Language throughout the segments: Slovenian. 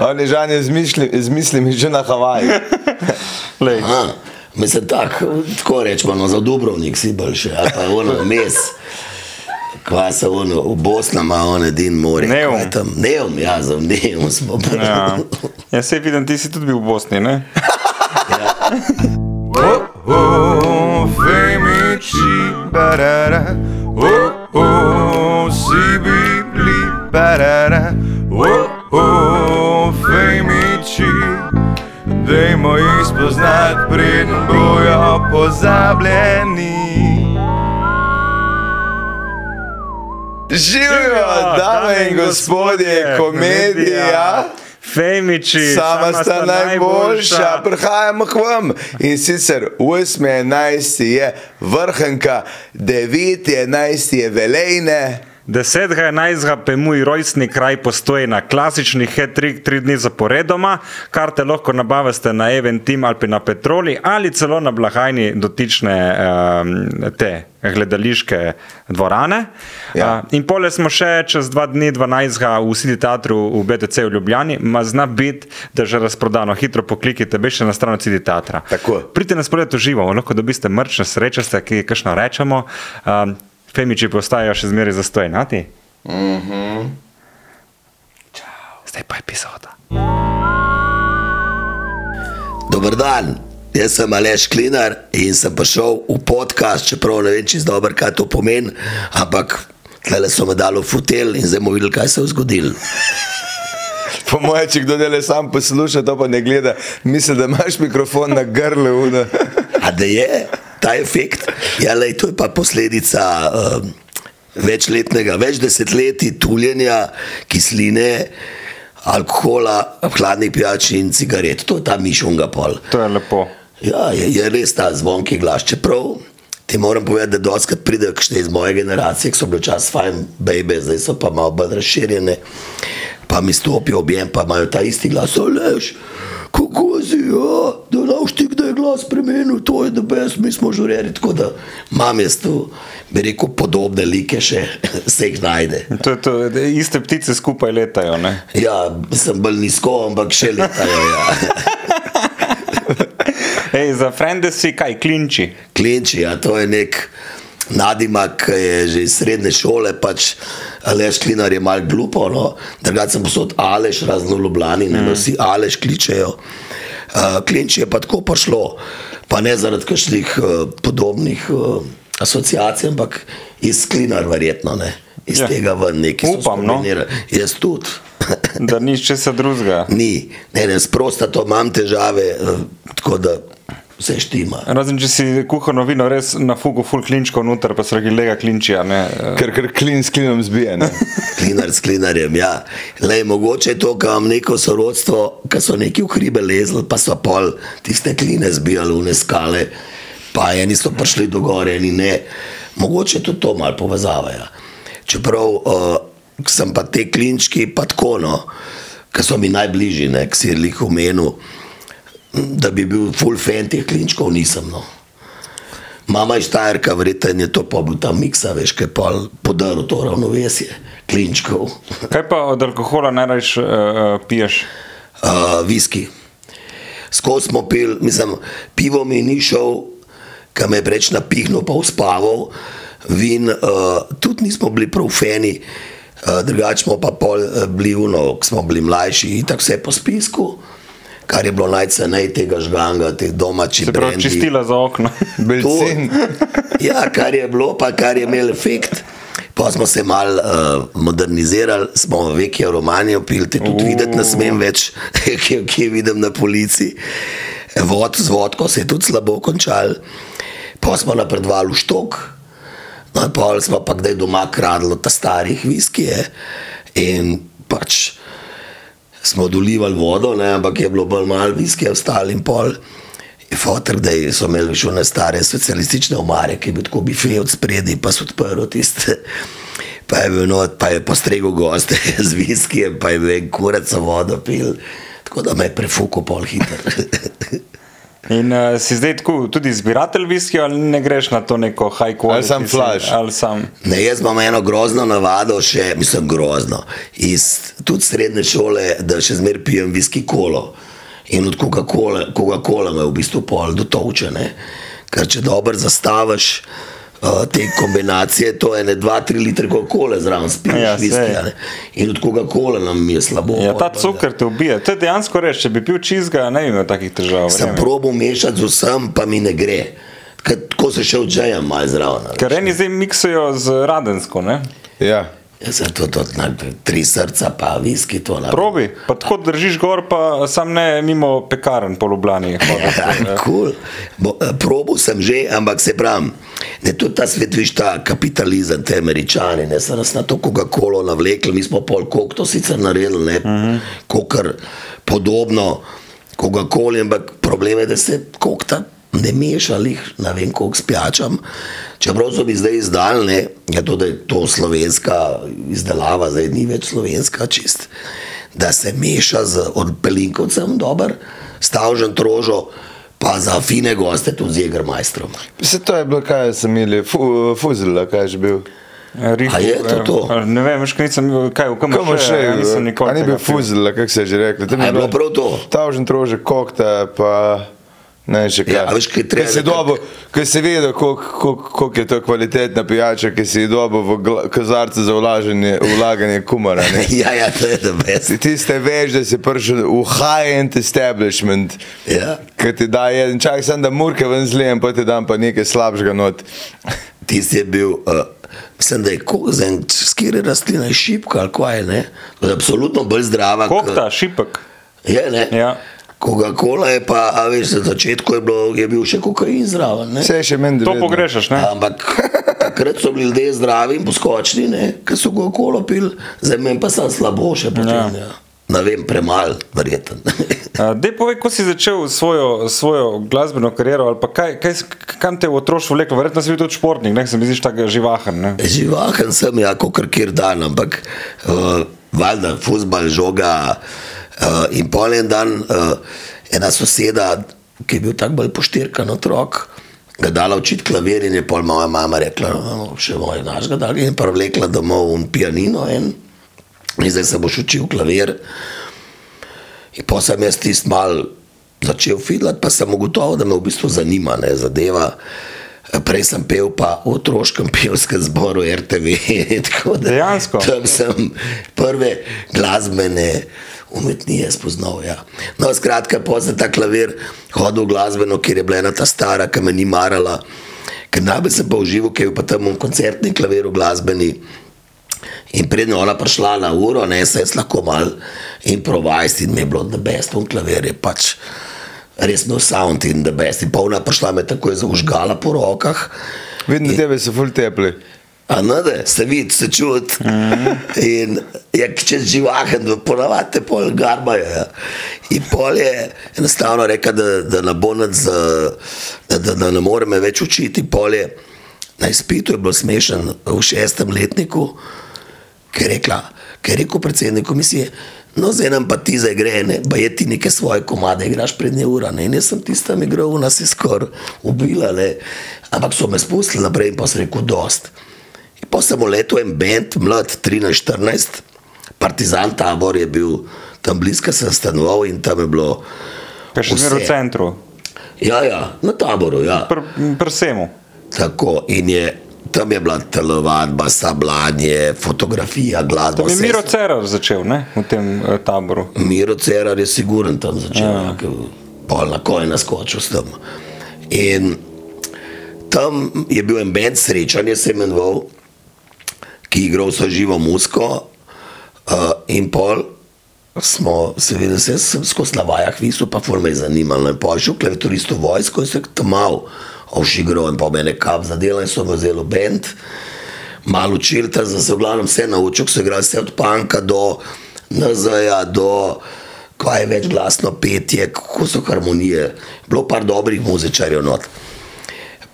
On je žanje z mislimi že na Havaji. Lej. Aha, mislim, tak, tako rečemo, no, za Dubrovnik si boljši, ali pa ono mes. Kva se ono, v Bosni ima on edin more. Neum. Kva je tam? Neum, ja, za Neum smo bili. Ja. ja, se vidim, ti si tudi bil v Bosni, ne? Oh, femiči, barara, oh, oh, si bili, barara, dajmo jih spoznati, preden bojo pozabljeni. Živijo, dame in gospodje, komedija. Femiči, Sama sta najboljša, prihajamo k vam. In sicer 8.11. je vrhunka, 9.11. je velejne. 10.11. pa je moj rojstni kraj postoji na klasični hat-trick tri dni zaporedoma, kar te lahko nabavite na Eventim ali na Petroli ali celo na blagajni dotične um, te gledališke dvorane. Ja. Uh, in pole smo še čez dva dni, 12. v City Teatru v BTC v Ljubljani, ma zna biti, da je že razprodano. Hitro poklikite, bežite na stran City Teatra. Tako. Pridite nas pogledati živo, lahko dobiste mrčne sreče, ste, ki kakšno rečemo. Um, Femiči postajajo še zmeraj zastojni, nati? Mhm. Zdaj pa epizoda. Dober dan, jaz sem Aleš Klinar in sem prišel v podcast, čeprav ne vem čisto dobro, kaj to pomeni, ampak tle so me dali v fotel in zdaj bomo videli, kaj se je zgodilo. Po mojem, če kdo dele sam posluša, to pa ne gleda, misli, da imaš mikrofon na grlu. A da je ta efekt, ja, lej, to je pa posledica um, večletnega, več desetletij tuljenja kisline, alkohola, hladnih pijač in cigaret. To je ta mišunga pol. To je lepo. Ja, je, je res ta zvonki glas. Čeprav ti moram povedati, da doskrat pridejo kakšne iz moje generacije, ki so bile včasih fajn, bebe, zdaj so pa malo bolj razširjene, pa mi stopijo objem, pa imajo ta isti glas. Oleš, kako si, ja, da je glas spremenil, to je da best, mi smo žureri. Tako da imam jaz tu, bi rekel, podobne like še, se jih najde. To je to, iste ptice skupaj letajo. Ne? Ja, sem bolj nizko, ampak še letajo. Ja. Ej, za frende si kaj, klinči. Klinči, ja, to je nek nadimak, ki je že iz srednje šole, pač Aleš Klinar je mal glupo, no? drugače sem posod Aleš, razno Ljubljani, ne mm. vsi Aleš kličejo. Uh, Klinči je pa tako prišlo, pa ne zaradi kakšnih uh, podobnih uh, asociacij, ampak iz Klinar verjetno, ne? iz Ja. ja. tega ven neki so Upam, no. Jaz tudi. Da ni česa drugega. Ni, ne, ne, sprosta to imam težave, uh, tako da vse štima. Razen če si kuhano vino res na fugu full klinčkov noter, pa se regi lega klinčija. Ne? Ker, ker klin s klinom zbije. Ne? Klinar s klinarjem, ja. Lej, mogoče je to, kar imam neko sorodstvo, ki so neki v hribe lezli, pa so pol tiste kline zbijali v ne skale, pa eni so prišli do gore, eni ne. Mogoče tudi to malo povezavajo. Čeprav uh, sem pa te klinčki pa tako, no, ki so mi najbližji, ne, ki si jih omenil, da bi bil full fan teh klinčkov, nisem. No. Mama je štajerka, verjetno je to pa bil ta miksa, veš, ki je pa podaril to ravnovesje klinčkov. Kaj pa od alkohola najraš uh, piješ? Uh, viski. Skozi smo pil, mislim, pivo mi ni šel, kam je preč napihnil, pa uspaval. Vin, uh, tudi nismo bili prav feni, uh, drugače smo pa pol uh, bili uno, ko smo bili mlajši, in tako vse po spisku, kar je bilo najcenej tega žganga, teh domačih Se pravi, čistila za okno. Belcin. Ja, kar je bilo, pa kar je imel efekt. Pa smo se malo uh, modernizirali, smo veke romanje opili, te tudi videti ne smem več, ki jih vidim na policiji. Vod z vodko se je tudi slabo končal, pa smo napredovali v štok, no pol smo pa kdaj doma kradli ta starih viskije in pač smo dolivali vodo, ne, ampak je bilo bolj malo viskija ostali in pol. Fotor, da so imeli še one stare socialistične omare, ki je bil tako bifej od spredi, pa so odprli tiste. Pa je bil not, pa je postregel goste z viskijem, pa je bil en kurac vodo pil. Tako da me je prefukal pol hiter. In uh, si zdaj tako, tudi zbiratelj viskija, ali ne greš na to neko high quality? Ali sam si- flash? Ali sam. Ne, jaz imam eno grozno navado, še, mislim, grozno. Iz tudi srednje šole, da še zmeraj pijem viski kolo. In od Coca-Cola Coca me v bistvu pol do točene. Ker če dobro zastaviš uh, te kombinacije, to je ne 2-3 litre Coca-Cola zraven spiješ Ja, viski. In od Coca-Cola nam je slabo. Ja, ta cukor te ubije. To je dejansko reč, če bi pil čizga, ne bi imel takih težav. Sem probo mešati z vsem, pa mi ne gre. Tako se še odžejam malo zraven. Ker eni zdaj miksajo z radensko, ne? Ja. Jaz sem to, to na, tri srca, pa viski to na. Probi, pa tako držiš gor, pa sam ne mimo pekarn po Ljubljani. Ja, cool. Bo, eh, Probo sem že, ampak se pravim, ne tudi ta svet, viš ta kapitalizem, te američani, ne so nas na to Coca-Colo navlekli, mi smo pol kok to sicer naredili, ne, uh -huh. kokar podobno Coca-Coli, ampak problem je, da se kokta ne meša, lih, ne vem, koliko spjačam. Čeprav so mi zdaj izdali, ne, je to, da je to slovenska izdelava, zdaj ni več slovenska čist, da se meša z odpelinkovcem dober, stavžen trožo, pa za fine goste tudi z jegermajstrom. Se to je bilo, kaj sem imel, fu, fuzil, kaj je že bil. Rihu, A je to to? Ne vem, kaj nisem, kaj v kamu Kam še, ja, nisem nikoli. a ni bil fuzil, kako se je že rekli. Tam A je bilo prav to? Tavžen trože kokta, pa ne še kaj. Ja, veš, kaj treba si nekako- dobo, ko si vedel, koliko- koliko koliko je to kvalitetna pijača, ki si dobo v gla- kozarce za vlaganje, vlaganje kumara. ne. ja, ja, to je the best. Si tiste veš, da si prišel v high-end establishment, Ja. ki ti da en čak, sem da murke ven zlijem, pa ti dam pa nekaj slabšega not. Tisti je bil, uh, mislim, da je kozen, skire rastlina je šipka ali kaj, ne? Je absolutno bolj zdrava. kot- Kokta, šipek. Je, ne? Ja. Coca-Cola je pa, a veš, na začetku je, bilo, je bil še kokain zraven, ne? Vse je še meni To vedno. pogrešaš, ne? Ampak takrat so bili ljudje zdravi in poskočni, ne? ker so Coca-Cola pil, zdaj meni pa sem slabo še počel. Ja. Ne vem, premalo, verjeten. Dej povej, ko si začel svojo, svojo glasbeno kariero, ali pa kaj, kaj, kam te je v otroštvu vleklo, verjetno si bil tudi športnik, ne, se mi zdiš tako živahen. Ne? Živahen sem, ja, kot kjer dan, ampak uh, valjda, fusbal, žoga. Uh, in pol en dan uh, ena soseda, ki je bil tako bolj poštirkan otrok, ga dala učiti klavir in je pol moja mama rekla, no, še moj naš ga dal in pa vlekla domov un pianino en. In zdaj se boš učil klavir. In pa sem jaz tisti mal začel fidlati, pa sem ugotovil, da me v bistvu zanima ne, zadeva. Prej sem pel pa v otroškem pevskem zboru RTV. tako da Dejansko? Tam sem prve glasbene umetnije spoznal. Ja. No, skratka, sem ta klavir hodil v glasbeno, kjer je bila ena ta stara, ki me ni marala. Ker najbolj sem pa užival, ker je pa tam un koncertni klavir v glasbeni. In prednjo ona prišla na uro, ne se jaz lahko mal improvizirati in mi je bilo the best, on klavir je pač res no sound in the best. In pa ona prišla me tako je zaužgala po rokah. Vidim, da tebe so full tepli. A ne, da se vidi, se čuti. In je čez živahen, ponavadi pol garbajo. Ja. In pol je enostavno rekel, da, da ne bo nad, da, da, da ne more me več učiti. Pol je na izpitu je bilo smešen v šestem letniku, ker je rekla, ker je rekel predsednik komisije. No, zdaj nam pa ti zdaj gre, ne, pa je ti neke svoje komade, igraš prednje ura. Ne. In jaz sem tistam igral, nas je skoraj ubila, ne. ampak so me spustili naprej in pa sem rekel, dost. Pa sem letel en bend, mlad 13-14, Partizan tabor je bil tam blizu, sem stanoval in tam je bilo. Kaj še zmeraj v centru, Ja, ja, na taboru, ja. pr vsemu. Tako in je. Tam je bila telovadba, sablanje, fotografija, glasba. To je Miro sem- Cerar začel ne, v tem eh, taboru. Miro Cerar je siguren tam začel, ja. pol na koj naskočil s tem. In tam je bil en bend srečanje, se imenoval, ki je igral vso živo musko. Uh, in pol smo, seveda, se sem skozi na vajah visel, pa ful me je zanimalo. In pol je šel klaviaturist v vojsko in se je tam mal ovšigral in pa mene kap zadela in so me vzeli v bend. Malo učil, tam sem se v glavnem vse naučil, so igrali vse od panka do NZ-ja, do kaj je več glasno petje, kako so harmonije. Bilo par dobrih muzičarjev not.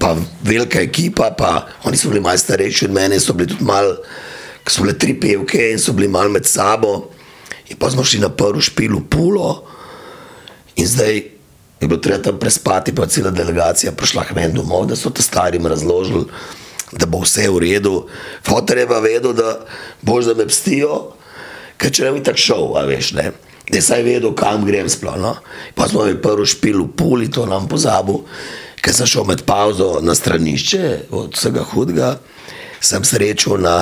Pa velika ekipa, pa oni so bili malo starejši od mene, so bili tudi malo, so bile tri pevke in so bili malo med sabo. In pa smo šli na prvi špil v Pulo in zdaj je bilo treba tam prespati, pa cela delegacija prišla k meni domov, da so te starim razložili, da bo vse v redu. Fotor je pa vedel, da boš da me pstijo, ker če ne bi tako šel, a veš, ne. Da je saj vedel, kam grem sploh. No? Pa smo mi prvo špil v puli, to nam pozabil, ker sem šel med pauzo na stranišče od vsega hudega, sem srečal na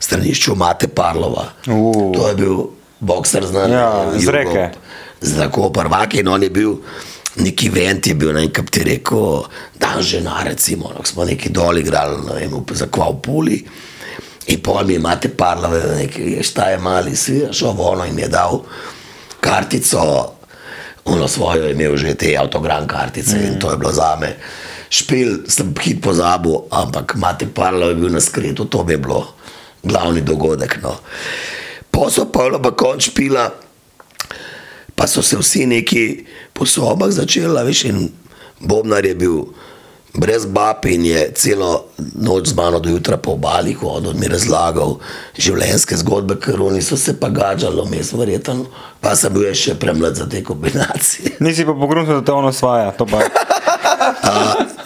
stranišču Mate Parlova. U. To je bil bokser znan. Ja, eh, z Reke. z tako prvak in on je bil. Neki vent je bil, ne kaj ti rekel, dan žena, recimo, no, smo neki dol igrali, ne vem, za kva v puli. In pol mi imate parlave, nekaj, šta je mali, svi, šel vono in je dal kartico, ono svojo imel že te avtogram kartice mm. in to je bilo za me. Špil sem hit pozabil, ampak mati parlo je bil na skretu, to bi bilo glavni dogodek. No. Posel pa je pa konč špila, pa so se vsi neki po sobah začeli, veš, in Bobnar je bil brez bab in je celo noč z mano do jutra po obali hodil, mi razlagal življenjske zgodbe, ker oni so se pa gađali, mes verjetno, pa sem bil še premlad za te kombinacije. Nisi pa pogrunil, da te on osvaja. to pa-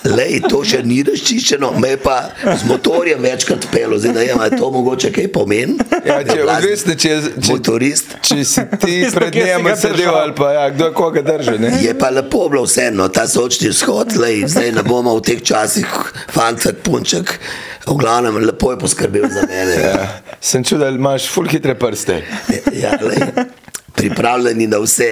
Lej, to še ni razčiščeno, me je pa z motorjem večkrat pelo, zdaj ne vem, ali to mogoče kaj pomeni. Ja, če, odvisno, če, če, Motorist. če si ti pred ga sedel ali pa ja, kdo koga drži. Ne? Je pa lepo bilo vseeno, ta sočni vzhod, lej, zdaj ne bomo v teh časih, fantek, punček, v glavnem lepo je poskrbel za mene. Ja, sem čudil, da imaš full hitre prste. Ja, lej, pripravljeni na vse.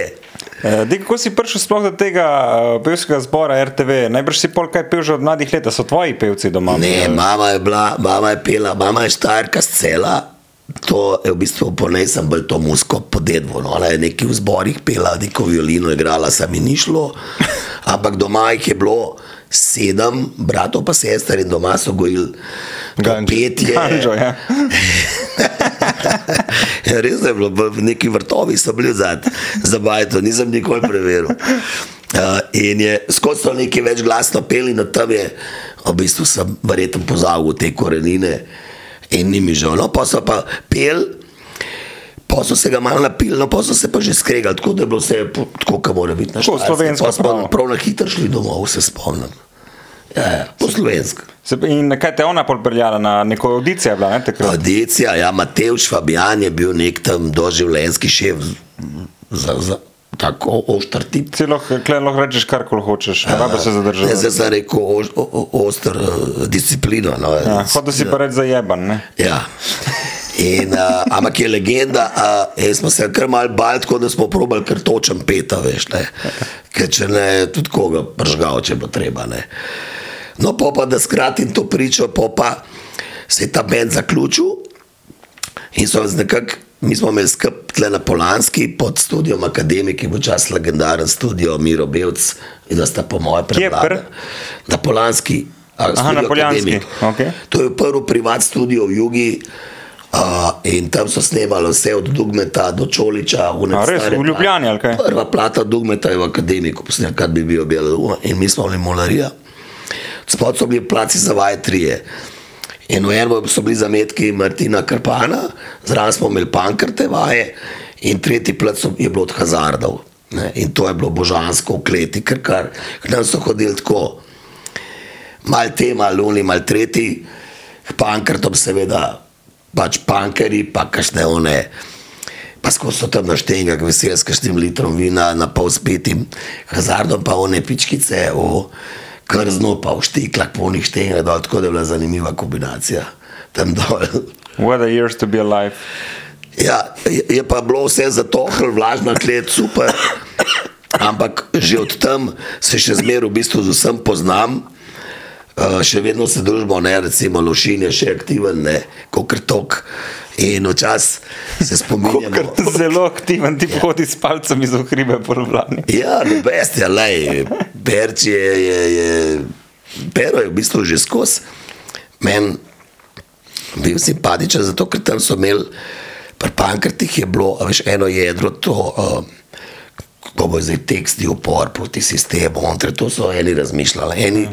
Eh, Di, kako si prišel sploh do tega uh, pevskega zbora RTV? Najbrž si pol kaj pel že od mladih let, so tvoji pevci doma. Ne, mama je bila, mama je pela, mama je štajerka z cela. To je v bistvu po njej sem bolj to musko podedvo. No. Ona je neki v zborih pela, neko violino igrala, se mi ni šlo. Ampak doma jih je bilo sedem, bratov pa sester in doma so gojili to Ganđo. petje. Anžo, ja. Ja, res je bilo, neki vrtovi so bili zadnji, za bajto, nisem nikoli preveril. Uh, in je skozi to nekaj več glasno peli, no tam je, v bistvu sem verjetno pozabil te korenine in ni mi žal. No, pa so pa pel, pa so se ga malo napili, no, pa so se pa že skregali, tako da je bilo vse tako, kot mora biti Tako, slovensko Pa smo prav na hitro šli domov, se spomnim. Ja, ja, po slovensko. In kaj te je ona pol peljala na neko audicijo? je Bila, ne, takrat? Audicija, ja, Matevž Fabijan je bil nek tam doživljenjski šef za, za tako oštar tip. Ti lahko, rečeš karkoli hočeš, ne rabiš se zadržati. zdaj sem rekel oš, o, o, oster uh, disciplino. No, Ja, Hoče si pa reči zajeban. Ne? Ja. In, uh, ampak je legenda, uh, jaz smo se kar mal bali, tako da smo probali kar točen peta, veš, ne. Ker če ne, tudi koga pržgal, če bo treba. Ne. No, pa, pa da skratim to pričo, pa, pa se je ta bend zaključil in so nekako, mi smo imeli skrb tle na Polanski pod studijom Akademik, ki je bil čas legendaren studio Miro Belc in da sta po moje Kje, prevladali. Na Polanski. Aha, na Akademik. okej. To je prvi privat studio v Jugi. Uh, in tam so snemali vse od Dugmeta do Čoliča. A res, stare v Ljubljani ali kaj? Prva plata Dugmeta je v akademiku, posnel, kad bi bil objavljen. In mi smo bili molarija. Spod so bili placi za vaje trije. In v enem so bili zametki Martina Krpana, zraven smo imeli pankrte vaje, in tretji plac je bilo od Hazardov. Ne? In to je bilo božansko v kleti, ker kar k nam so hodili tako mal te, mal luni, mal tretji, pankrtom seveda pač pankeri, pa kašne one. Pa skozi so tam naštenjak, vesel s kakšnim litrom vina, na pol spitim, hazardom pa one pičkice, v krznu, pa v štiklah, polnih štenjak, dol, tako da je bila zanimiva kombinacija tam dol. What a years to be alive. Ja, je, je pa bilo vse zatohlo, vlažna klet, super. Ampak že od tam se še zmeraj v bistvu z vsem poznam. Uh, še vedno se družimo, ne, recimo Lošin je še aktiven, ne, kot tok. In včasih se spominjamo. Ker zelo aktiven ti hodi s palcem iz ohribe po Ljubljani. Ja, no, best je, lej, Perč je, je, je, Pero je v bistvu že skozi. Meni bil simpatičen, zato ker tam so imeli, pri pankrtih je bilo, a veš, eno jedro, to, uh, ko bo zdaj teksti upor proti sistemu, ontre, to so eni razmišljali. Eni,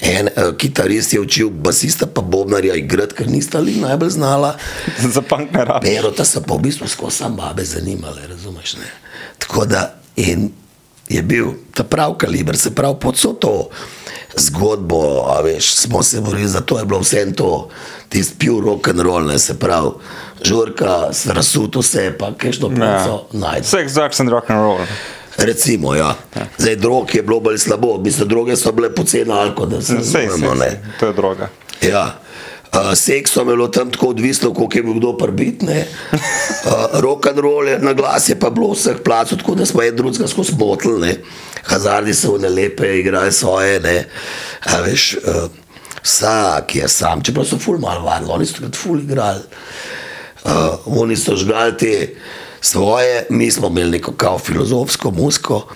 En uh, kitarist je učil basista, pa bobnarja igrati, ker nista li najbolj znala. Za punk ne rabiš. Pero ta so pa v bistvu skozi sam babe zanimale, razumeš? Ne? Tako da in je bil ta prav kaliber, se pravi pod vso to zgodbo, a veš, smo se borili za to, je bilo vse to, tisti pure rock and roll, ne se pravi, žurka, razsuto se, pa kajšno punco najde. Sex, drugs and rock and roll. Recimo, ja. Zdaj, drog je bilo bolj slabo, mislim, droge so bile poceni alko, da se Sej, sej, sej, to je droga. Ja. Uh, seksom je bilo tam tako odvisno, koliko je bil kdo prbit. Uh, rock and roll je na glas, je pa bilo vseh placov, tako da smo en drugega skozi motili. Hazardi so ne lepe, igrajo svoje. Ne. A veš, uh, vsak je sam, čeprav so ful malo varni, oni so takrat ful igrali. Uh, oni so žgali te svoje, mi smo imeli neko kao filozofsko musko.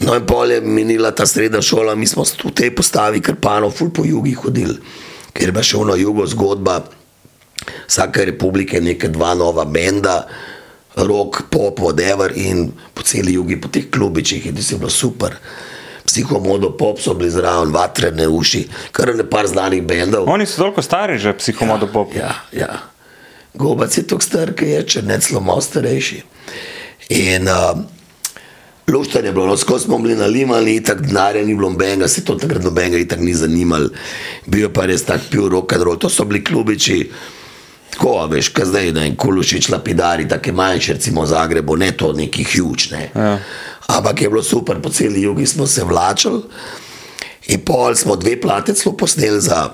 No, in pol je minila ta srednja šola, mi smo v tej postavi krpano, ful po jugi hodili, ker je bila še ono jugo zgodba. Vsake republike, neka dva nova benda, rock, pop, whatever, in po celi jugi, po teh klubičih, in ti je bilo super. Psihomodo, pop so bili zraven, vatrene uši, kar ne par znanih bendov. Oni so toliko stari, že psihomodo pop. Ja, ja. Gobac je tako star, ki je, če ne celo malo starejši. In uh, luštanje je bilo, no, skozi smo bili nalimani, tako denarja ni bilo nobenega, se to takrat nobenega itak ni zanimalo. Bil je pa res tak pil rock and roll, to so bili klubiči. Tako, veš, kaj zdaj, ne, kulušič, lapidari, take manjše, recimo v Zagrebu, ne to neki huge, ne. Ja. Ampak je bilo super, po celi jugi smo se vlačili in pol smo dve plate celo posneli za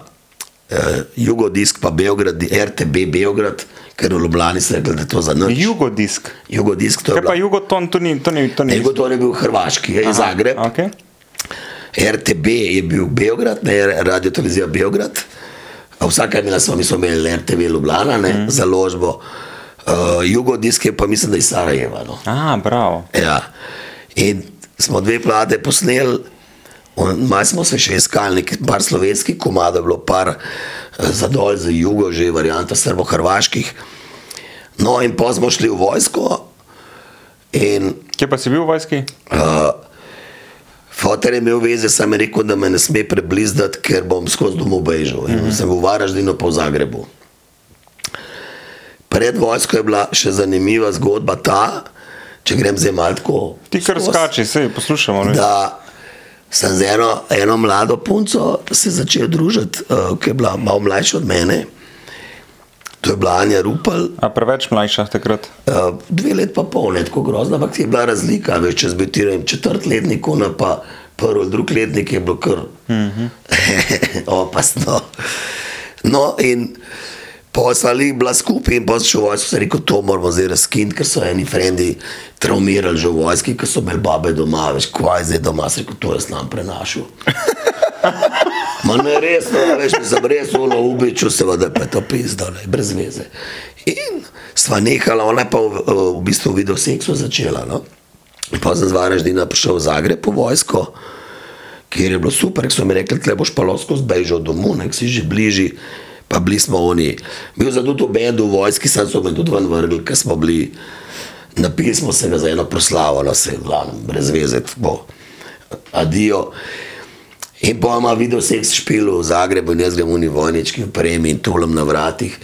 uh, Jugodisk, pa Beograd, RTB Beograd, ker v Ljubljani so rekli, da je to za noč. Jugodisk. Jugodisk, to je Kaj pa bilo. jugoton, to ni. To ni, to ni. Jugoton je bil hrvaški, je iz Zagreb. Okay. RTB je bil Beograd, ne radio televizija Beograd. Vsaka imela smo, mi smo imeli RTV Ljubljana, ne, mm. založbo. Uh, Jugodisk je pa mislim, da iz Sarajeva. No. A, bravo. Ja. In smo dve plate posneli, malo smo se še iskali, nekaj par slovenskih komadov, bilo par eh, za dol, za jugo, že varianta srbo-hrvaških. No, in pa smo šli v vojsko. In Kje pa si bil v vojski? uh, Fotor je imel veze, sam je rekel, da me ne sme preblizdati, ker bom skozi domov bežal. In sem bil v Varaždinu, pa v Zagrebu. Pred vojsko je bila še zanimiva zgodba ta, če grem zdaj malo tako. Ti kar skozi, skači, se poslušamo. ne? Da sem z eno, eno mlado punco se začel družiti, uh, ki je bila malo mlajša od mene. To je bila Anja Rupel, A preveč mlajša takrat. Uh, dve let pa pol, ne tako grozno, ampak je bila razlika, veš, če zbitiram četrtletnik, ona pa prvi, drugi letnik je bilo kar mm -hmm. opasno. No, in poslali bila skupaj in poslušal vojsko, se rekel, to moramo zdaj razkiniti, ker so eni frendi traumirali že v vojski, ker so imeli babe doma, veš, kvaj zdaj doma, se rekel, to jaz nam prenašal. Ma ne resno, a veš, sem res ono ubiču, seveda pa je to pizdalo, brez veze. In sva nehala, ona je pa v, v bistvu video seksu začela. No? In Pa sem z Varaždina prišel v Zagreb v vojsko, kjer je bilo super, ker so mi rekli, tle boš pa lahko zbežal domov, nek si že bližji. Pa bili smo oni, bil sem tudi v bendu v vojski, sem se tudi ven vrgli, ker smo bili, napili smo se ga za eno proslavo, no se je glavno, brez veze, bo adijo. In pa ima video seks špil v Zagrebu in jaz grem v Nivojnički v premi in tulem na vratih.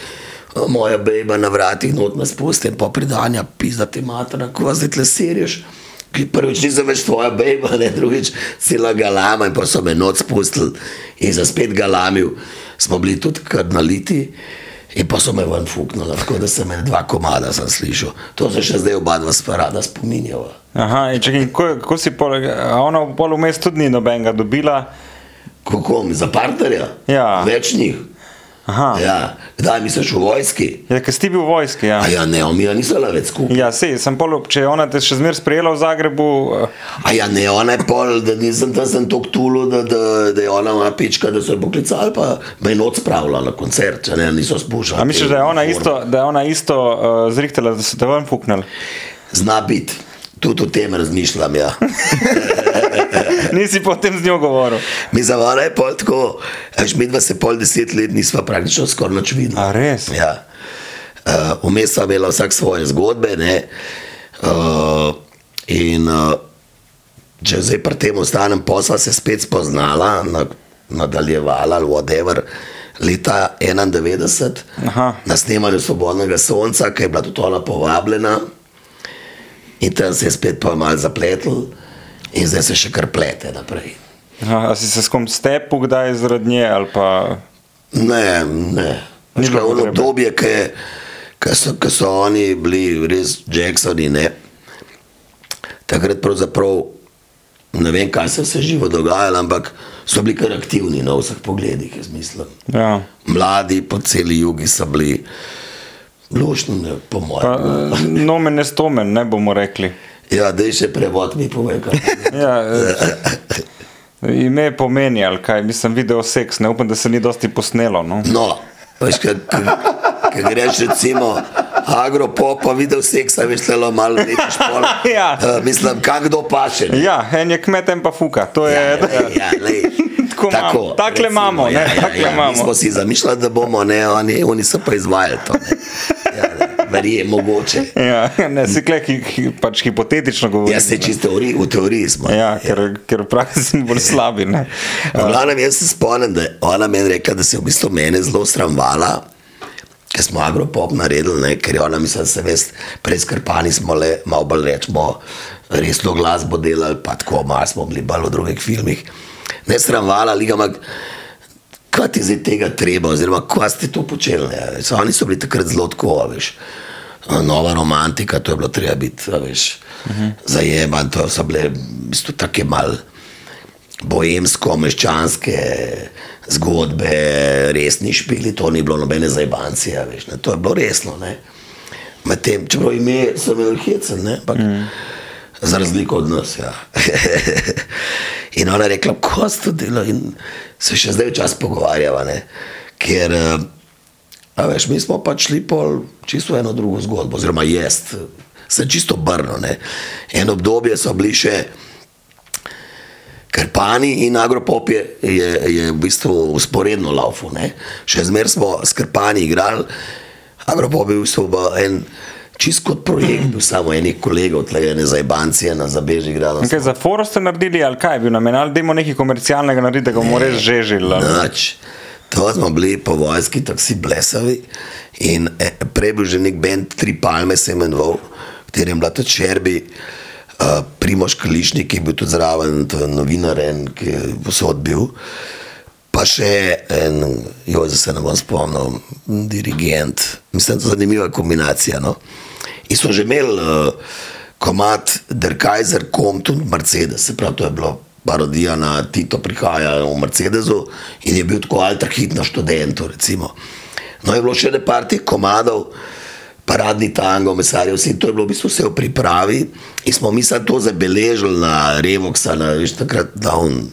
Moja beba na vratih not nas pusti in pa pridanja, pizda ti mater, ko vas zdaj tle seriš. Ki prvič nisem več tvoja beba, ne drugič cela galama in pa so me noč spustili in za spet galamil. Smo bili tudi kar naliti in pa so me ven fuknili, tako da sem dva komada, sem slišal. To se še zdaj oba dva sparada spominjava. Aha, in čakaj, in ko, ko si pol, a ona v pol vmes tudi ni nobenega dobila. Kako za partnerja? Ja. Več njih. Aha, ja. Kdaj misliš v vojski? ja ker si bil v vojski. Ja, A ja, ne, omija niso le več skupaj. ja sej, sem pol, če je ona te še zmer sprejela v Zagrebu. eh, A ja, ne, ona je pol, da nisem tam sem tako tulo, da, da, da je ona moja pička, da so jo poklicali, pa me je noč spravila na koncert, če ne, niso spuščali. A misliš, da je ona isto, da je ona isto uh, zrihtela, da so te ven fuknili? Zna biti, tudi o tem razmišljam, ja. Nisi potem z njo govoril. Mi za ona je pol tako, až mi dva se pol deset let nisva praktično skoraj nič videla. A res? Ja. Uh, Vmes sva imela vsak svoje zgodbe, ne. Uh, in uh, če zdaj pri tem ostanem, posla se spet spoznala, na, nadaljevala ali whatever. Leta 91, Aha. na snemanju Svobodnega sonca, ki je bila tudi ona povabljena, in tam se je spet pa malo zapletel. in zdaj se še kar plete naprej. Aha, a si se s kom stepu kdaj zaradi nje ali pa... Ne, ne. Ni bilo ono obdobje, ki so, ki so oni bili res Jacksoni. Ne? Takrat pravzaprav ne vem, kaj se je vse živo dogajalo, ampak so bili kar aktivni na vseh pogledih, jaz mislim. Ja. Mladi po celi jugi so bili lušni, ne, po mojem. nomen ne stomen, ne bomo rekli. Ja, da je še prevod mi pove. kaj. Ja, eh, ime pomeni, ali kaj, mislim, video seks, ne upam, da se ni dosti posnelo. No. No, veš, kaj greš recimo. Agropop, pa videl seksa, veš, celo malo večji špol. Ja. Uh, mislim, kak kdo paše. ne? Ja, en je kmet, en pa fuka. To je, Ja, ja, lej, Tako imamo, takle imamo, ne, takle imamo. Mi smo si zamišljali, da bomo, ne, oni, oni so pa izvajali to. Ne. Ja, ne, verje, mogoče. Ja, ne, si kle, ki, ki, pač hipotetično govorim. Jaz se čisto teori, v teoriji smo. Ja, ker, ker v praksi smo bolj slabi. Ne. V glavnem, jaz se spomnim, da je ona meni rekla, da se je v bistvu mene zelo sramvala, ker smo agropop naredili, ne, ker je ona mislila, da se vest, prej skrpani smo le, malo bolj rečemo, resno glasbo delali, pa tako malo smo bili bolj v drugih filmih. Ne sramvala, liga, ampak kaj ti zdaj tega treba, oziroma kaj ste to počeli. So, oni so bili takrat zelo tako, veš. Nova romantika, to je bilo treba biti, veš, uh -huh. zajeman, to so bile v bistvu take mal boemsko-meščanske zgodbe, resni špili, to ni bilo nobene zajebancije, veš, ne? to je bilo resno. Ne? Medtem, čeprav ime so imeli hecen, ne, ampak mm. Za razliko od nas. Ja. in ona je rekla, ko ste to delali, in se še zdaj včasih pogovarjava, ne? ker eh, a veš, mi smo pač šli pol čisto eno drugo zgodbo, oziroma jaz, se čisto. Ne? En obdobje so bili še. Krpani in agropop je, je, je v bistvu usporedno laufu. Še zmeraj smo s krpani igrali, agropop je v bistvu en čist kot projekt, bil samo enih kolegov, tle ene zajbancije na zabeži igrali. Kaj za foro ste naredili, ali kaj je bil namen, ali da imamo nekaj komercialnega narediti, da ga bomo res žežili. Nič. To smo bili po vojski, tako si blesavi. In eh, prej bil že nek bend, tri palme se imenoval, v katerem je bila tudi Šerbi, uh, Primoš Kališnik, ki je bil tudi zraven, to je novinar, en, ki je posod bil. Pa še en, jo, zdaj se ne bom spomnil, dirigent. Mislim, da je to zanimiva kombinacija. No? In so že imeli uh, komat Der Kaiser kommt und Mercedes, se pravi, to je bilo parodija na Tito prihaja v Mercedesu in je bil tako alterhit na študentu. Recimo. No, je bilo še nekaj teh komadov, paradni tango, mesarjev, vse to je bilo v bistvu vse v pripravi in smo mi sad to zabeležili na Revoxa, na veš, takrat un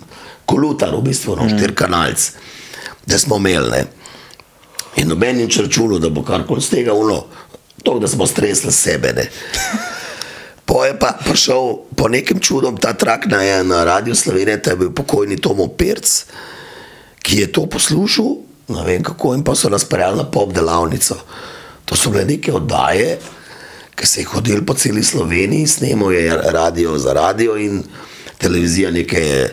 kolutar, v bistvu, no, štir kanalc, da smo imeli. Ne. In noben nič računal, da bo karkoli z tega uno, to, da smo stresli sebe. Ne. Po je pa prišel po nekem čudom ta trak na, na Radio Slovenije, ta je bil pokojni Tomo Perc, ki je to poslušal, ne vem kako, in pa so nas prijali na pop delavnico. To so bile neke oddaje, ki se je hodil po celi Sloveniji, snemal je radio za radio in televizija neke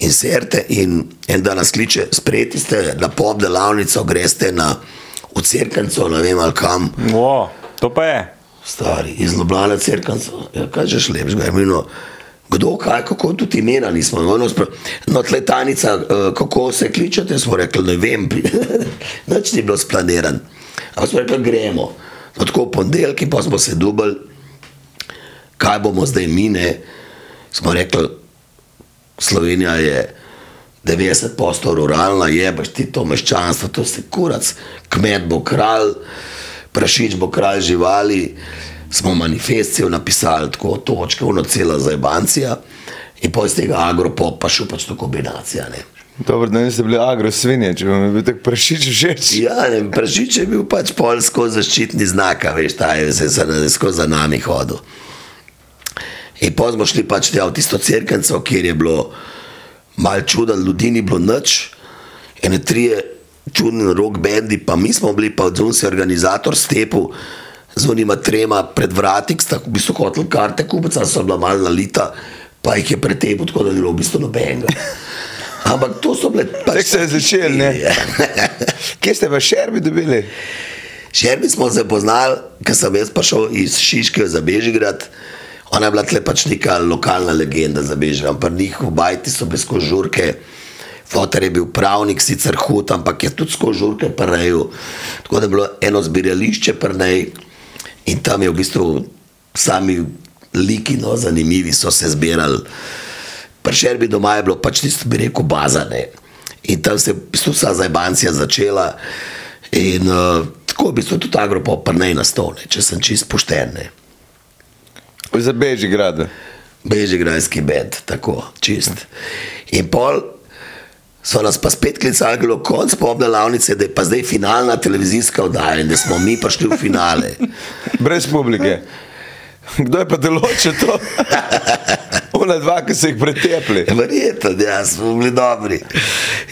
inserte in en dan nas kliče, sprejeti ste na pop delavnico, greste na v Cerkanco, ne vem ali kam. Wo, to pa je. Stari, iz Ljubljana crkvenca, ja, kaj že šlepš, ga je imeno. Kdo, kaj, kako tudi imena nismo. No, spra- no tletanica, eh, kako se kličete, smo rekli, ne vem, nič ni bilo splaniran. Ampak smo rekli, gremo. No, tako ponedeljki pa smo se dubali, kaj bomo zdaj mine. Smo rekli, Slovenija je 90% ruralna, je pač ti to meščanstvo, to si kurac, kmet bo kralj, prašič bo kralj živali. Smo manifestijo napisali tako točke, ono cela zajbancija in pa iz tega agropop pa šel pač to kombinacija. Ne. Dobro, da niste bili agro svinje, če vam je bil tak prašič všeč. Ja, ne, prašič je bil pač pol skozi zaščitni znak, veš, ta je se, se, skozi za nami hodil. In pa smo šli pač tja v tisto crkvenco, kjer je bilo malo čuden, ljudi ni bilo nič, ene trije čudni rock bendi, pa mi smo bili pa odzun se organizator stepu z unima trema pred vrati, ki sta v bistvu hoteli karte kupiti, a so bila malo nalita, pa jih je pretepu, tako da ni bilo v bistvu nobenega. Ampak to so bile pač Tako se je začelo, ne? Kje ste pa šerbi dobili? Šerbi smo se poznali, ker sem jaz prišel iz Šiške za Bežigrad, Ona je bila tle pač neka lokalna legenda za Bežgrad, ampak njih v Bajti so bile skozi žurke. Fotor je bil pravnik, sicer hud, ampak je tudi skozi žurke prnejal. Tako da je bilo eno zbirališče prnej in tam je v bistvu sami liki, no, zanimivi so se zbirali. Pri Šerbi doma je bilo pač tisto, bi rekel, bazane. In tam se je v bistvu vsa zajbancija začela. In uh, tako v bistvu tudi Agropop prnej na stole, če sem čist pošten. Ne. Za Bežigrad. Bežigrajski bed, tako čist. In pol so nas pa spet klicali, da je konc popne lavnice, da je pa zdaj finalna televizijska oddaja in da smo mi prišli v finale. Brez publike. Kdo je pa deloče to? Ona dva, ki so jih pretepli. Verjetno, ja, smo bili dobri.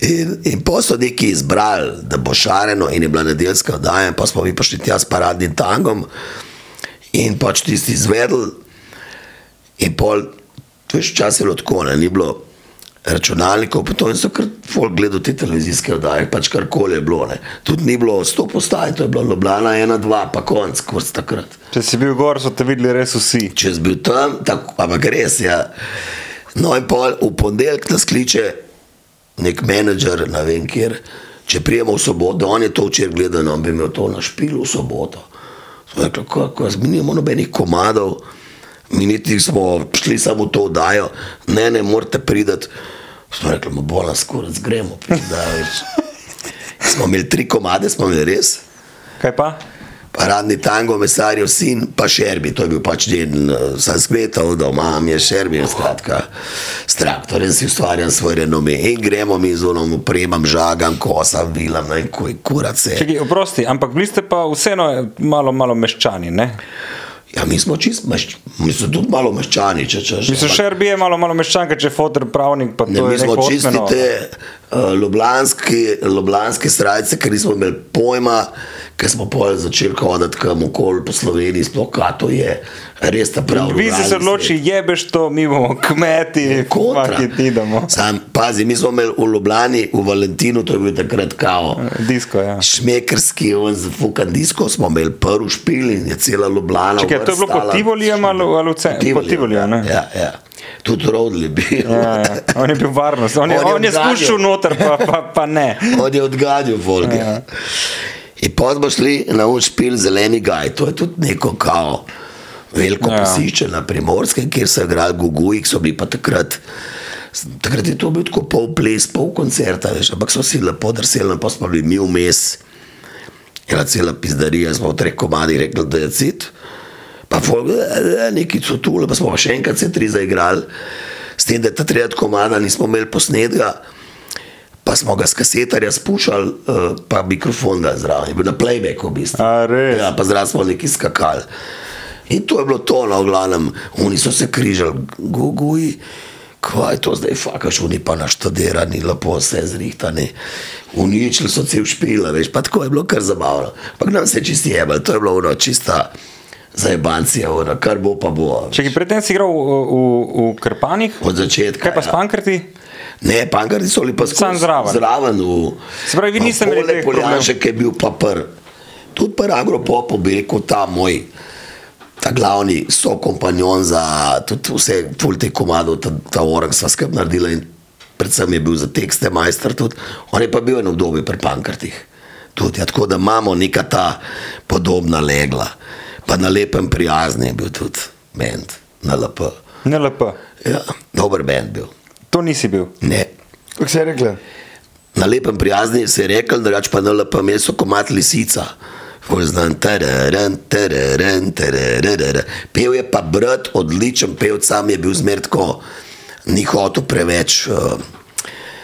In, in pa so neki izbrali, da bo šareno in je bila nedeljska oddaja, pa smo mi prišli tja s paradnim tangom in pač tisti izvedel. In pol, to je še čas je bilo tako, ne, ni bilo računalnikov, pa to in so kar folk gledali te televizijske oddaje, pač karkoli je bilo. Ne. Tudi ni bilo sto postaj, to je bilo Ljubljana, ena, dva, pa konc, kurz takrat. Če si bil gor, so te videli res vsi. Če si bil tam, tako, ampak res. Ja. No, in pol v ponedeljek nas kliče nek menedžer, ne vem kjer, če prijemo v soboto, on je to včeraj gledal, no, on bi imel to na špilu v soboto. Smo rekli, kako, mi nimamo nobenih komadov, mi niti smo šli samo to oddajo, ne, ne morete priti. Smo rekli, mo bolj nas skoraj zgremo, da več. Smo imeli tri komade, smo imeli res. Kaj pa? Paradni tango, mesarjev sin, pa šerbi, to je bil pač njen uh, sanskvetov, doma mi je šerbi, skratka, s traktorjem si ustvarjam svoj renome in gremo mi z unom, upremam, žagam, kosam, vilam, ne vem, kuj, kurace. Čekaj, oprosti, ampak bili ste pa vseeno malo, malo meščani, ne? Ja, mi smo čist, mešč, mi smo tudi malo meščani, če češ. Mislim, Šerbi je malo, malo meščanka, če fotor pravnik, Ne, mi smo čisti uh, ljubljanske, ljubljanske srajce, ker nismo imeli pojma, ker smo pol začeli hoditi kam okoli po Sloveniji, sploh kaj to je, res ta prav. Vi ste se odločili, jebeš to, mi bomo kmeti, maki ti idemo. Sam, pazi, mi smo imeli v Ljubljani, v Valentinu, to je bil takrat kao. Disko, ja. Šmekerski, on fukan disko, smo imeli prvi špil in je cela Ljubljana. Čakaj, to je bilo vrstala. Tivolijem ali, ali v centru? Pod Tivolijem, ne? Ja, ja. Tudi rodili bil. Ja, ja. On je bil varnost, on je, On je on je spuščal noter, pa, pa, pa ne. On je odganjal volk. Ja. In pa smo šli na učpil zeleni gaj, to je tudi neko kao. Veliko Ja. posišče na primorskem, kjer so igrali Guguji, so bili pa takrat. Takrat je to bil tako pol ples, pol koncerta, veš, ampak so si lepo drseli, pa smo bili mi vmes. Ena cela pizdarija, smo v treh komadih rekli, da je cit. Pa folk, "E, e, neki so tu, pa smo pa še enkrat se tri zaigrali. S tem, da je ta tretja komada nismo imeli posnetka, pa smo ga s kasetarja spuščali, uh, pa mikrofon da zraven, je bil na playbacku v bistvu. A? Ja, pa zraven smo neki skakali. In to je bilo to, no, v glavnem, oni so se križali, guguji. Kaj je to zdaj, fakaš, oni pa naštudirani, lepo vse zrihtani. Uničili so cel špil, veš, pa tako je bilo kar zabavno. Pa nam se čisti jebal, to je bilo ono čista zajebancija, ono, kar bo pa bo. Predtem si igral v, v, v Krpanih, Od začetka. kaj pa s ja. Pankrti? Ne, pankarti so bili pa skozi zraven. zraven v, Se pravi, vi niste imeli teh Poljanšek je bil pa pr. Tudi pri Agropopu bi rekel ta moj, ta glavni sokompanjon za tudi vse ful te komadov, ta, ta orang sva skrb naredila in predvsem je bil za tekste majster tudi. On je pa bil eno obdobje pri pankartih. Tudi, ja, tako da imamo neka ta podobna legla. Pa na lepem prijazni je bil tudi bend, na LP. NLP. Ja, dober bend bil. To nisi bil. Ne, Kako se je rekla? Na lepem prijazni se je rekel, da pa na lepem mestu komat lisica. Ful Znam, tereren, tereren, tereren. Pev je pa brat, odličen pevc, sam je bil zmertko, ni hotel preveč uh,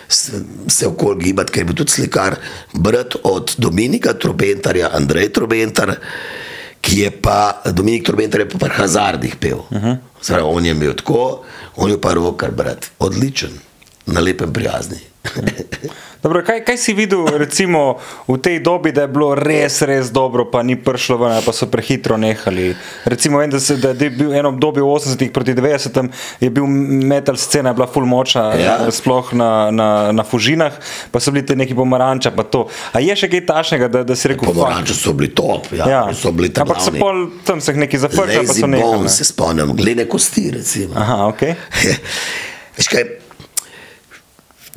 se, okoli gibati, ker je bil tudi slikar. Brat od Dominika Trobentarja, Andrej Trobentar, ki je pa, Dominik Trobentar je pa pri Hazardih pel. Uh -huh. Zdaj, on je imel tako, on je pa rokar, brat, odličen. Na lepem prijazni. Dobro, kaj, kaj si videl recimo, v tej dobi, da je bilo res, res dobro, pa ni prišlo ven, pa so prehitro nehali? Recimo, vem, da, se, da je bil eno obdobje v 80-ih proti 90-em, je bil metal scena, je bila full močna, Ja. sploh na, na, na Fužinah, pa so bili te neki pomaranča. A je še kaj tašnega, da, da si rekel, fuck? Pomaranče so bili top, ja, Ja. so bili tam. Ampak so pol tam se jih neki zaprli, pa so nehali. Bone, ne? se spomnim, glede kosti, recimo. Aha, ok. Veš kaj,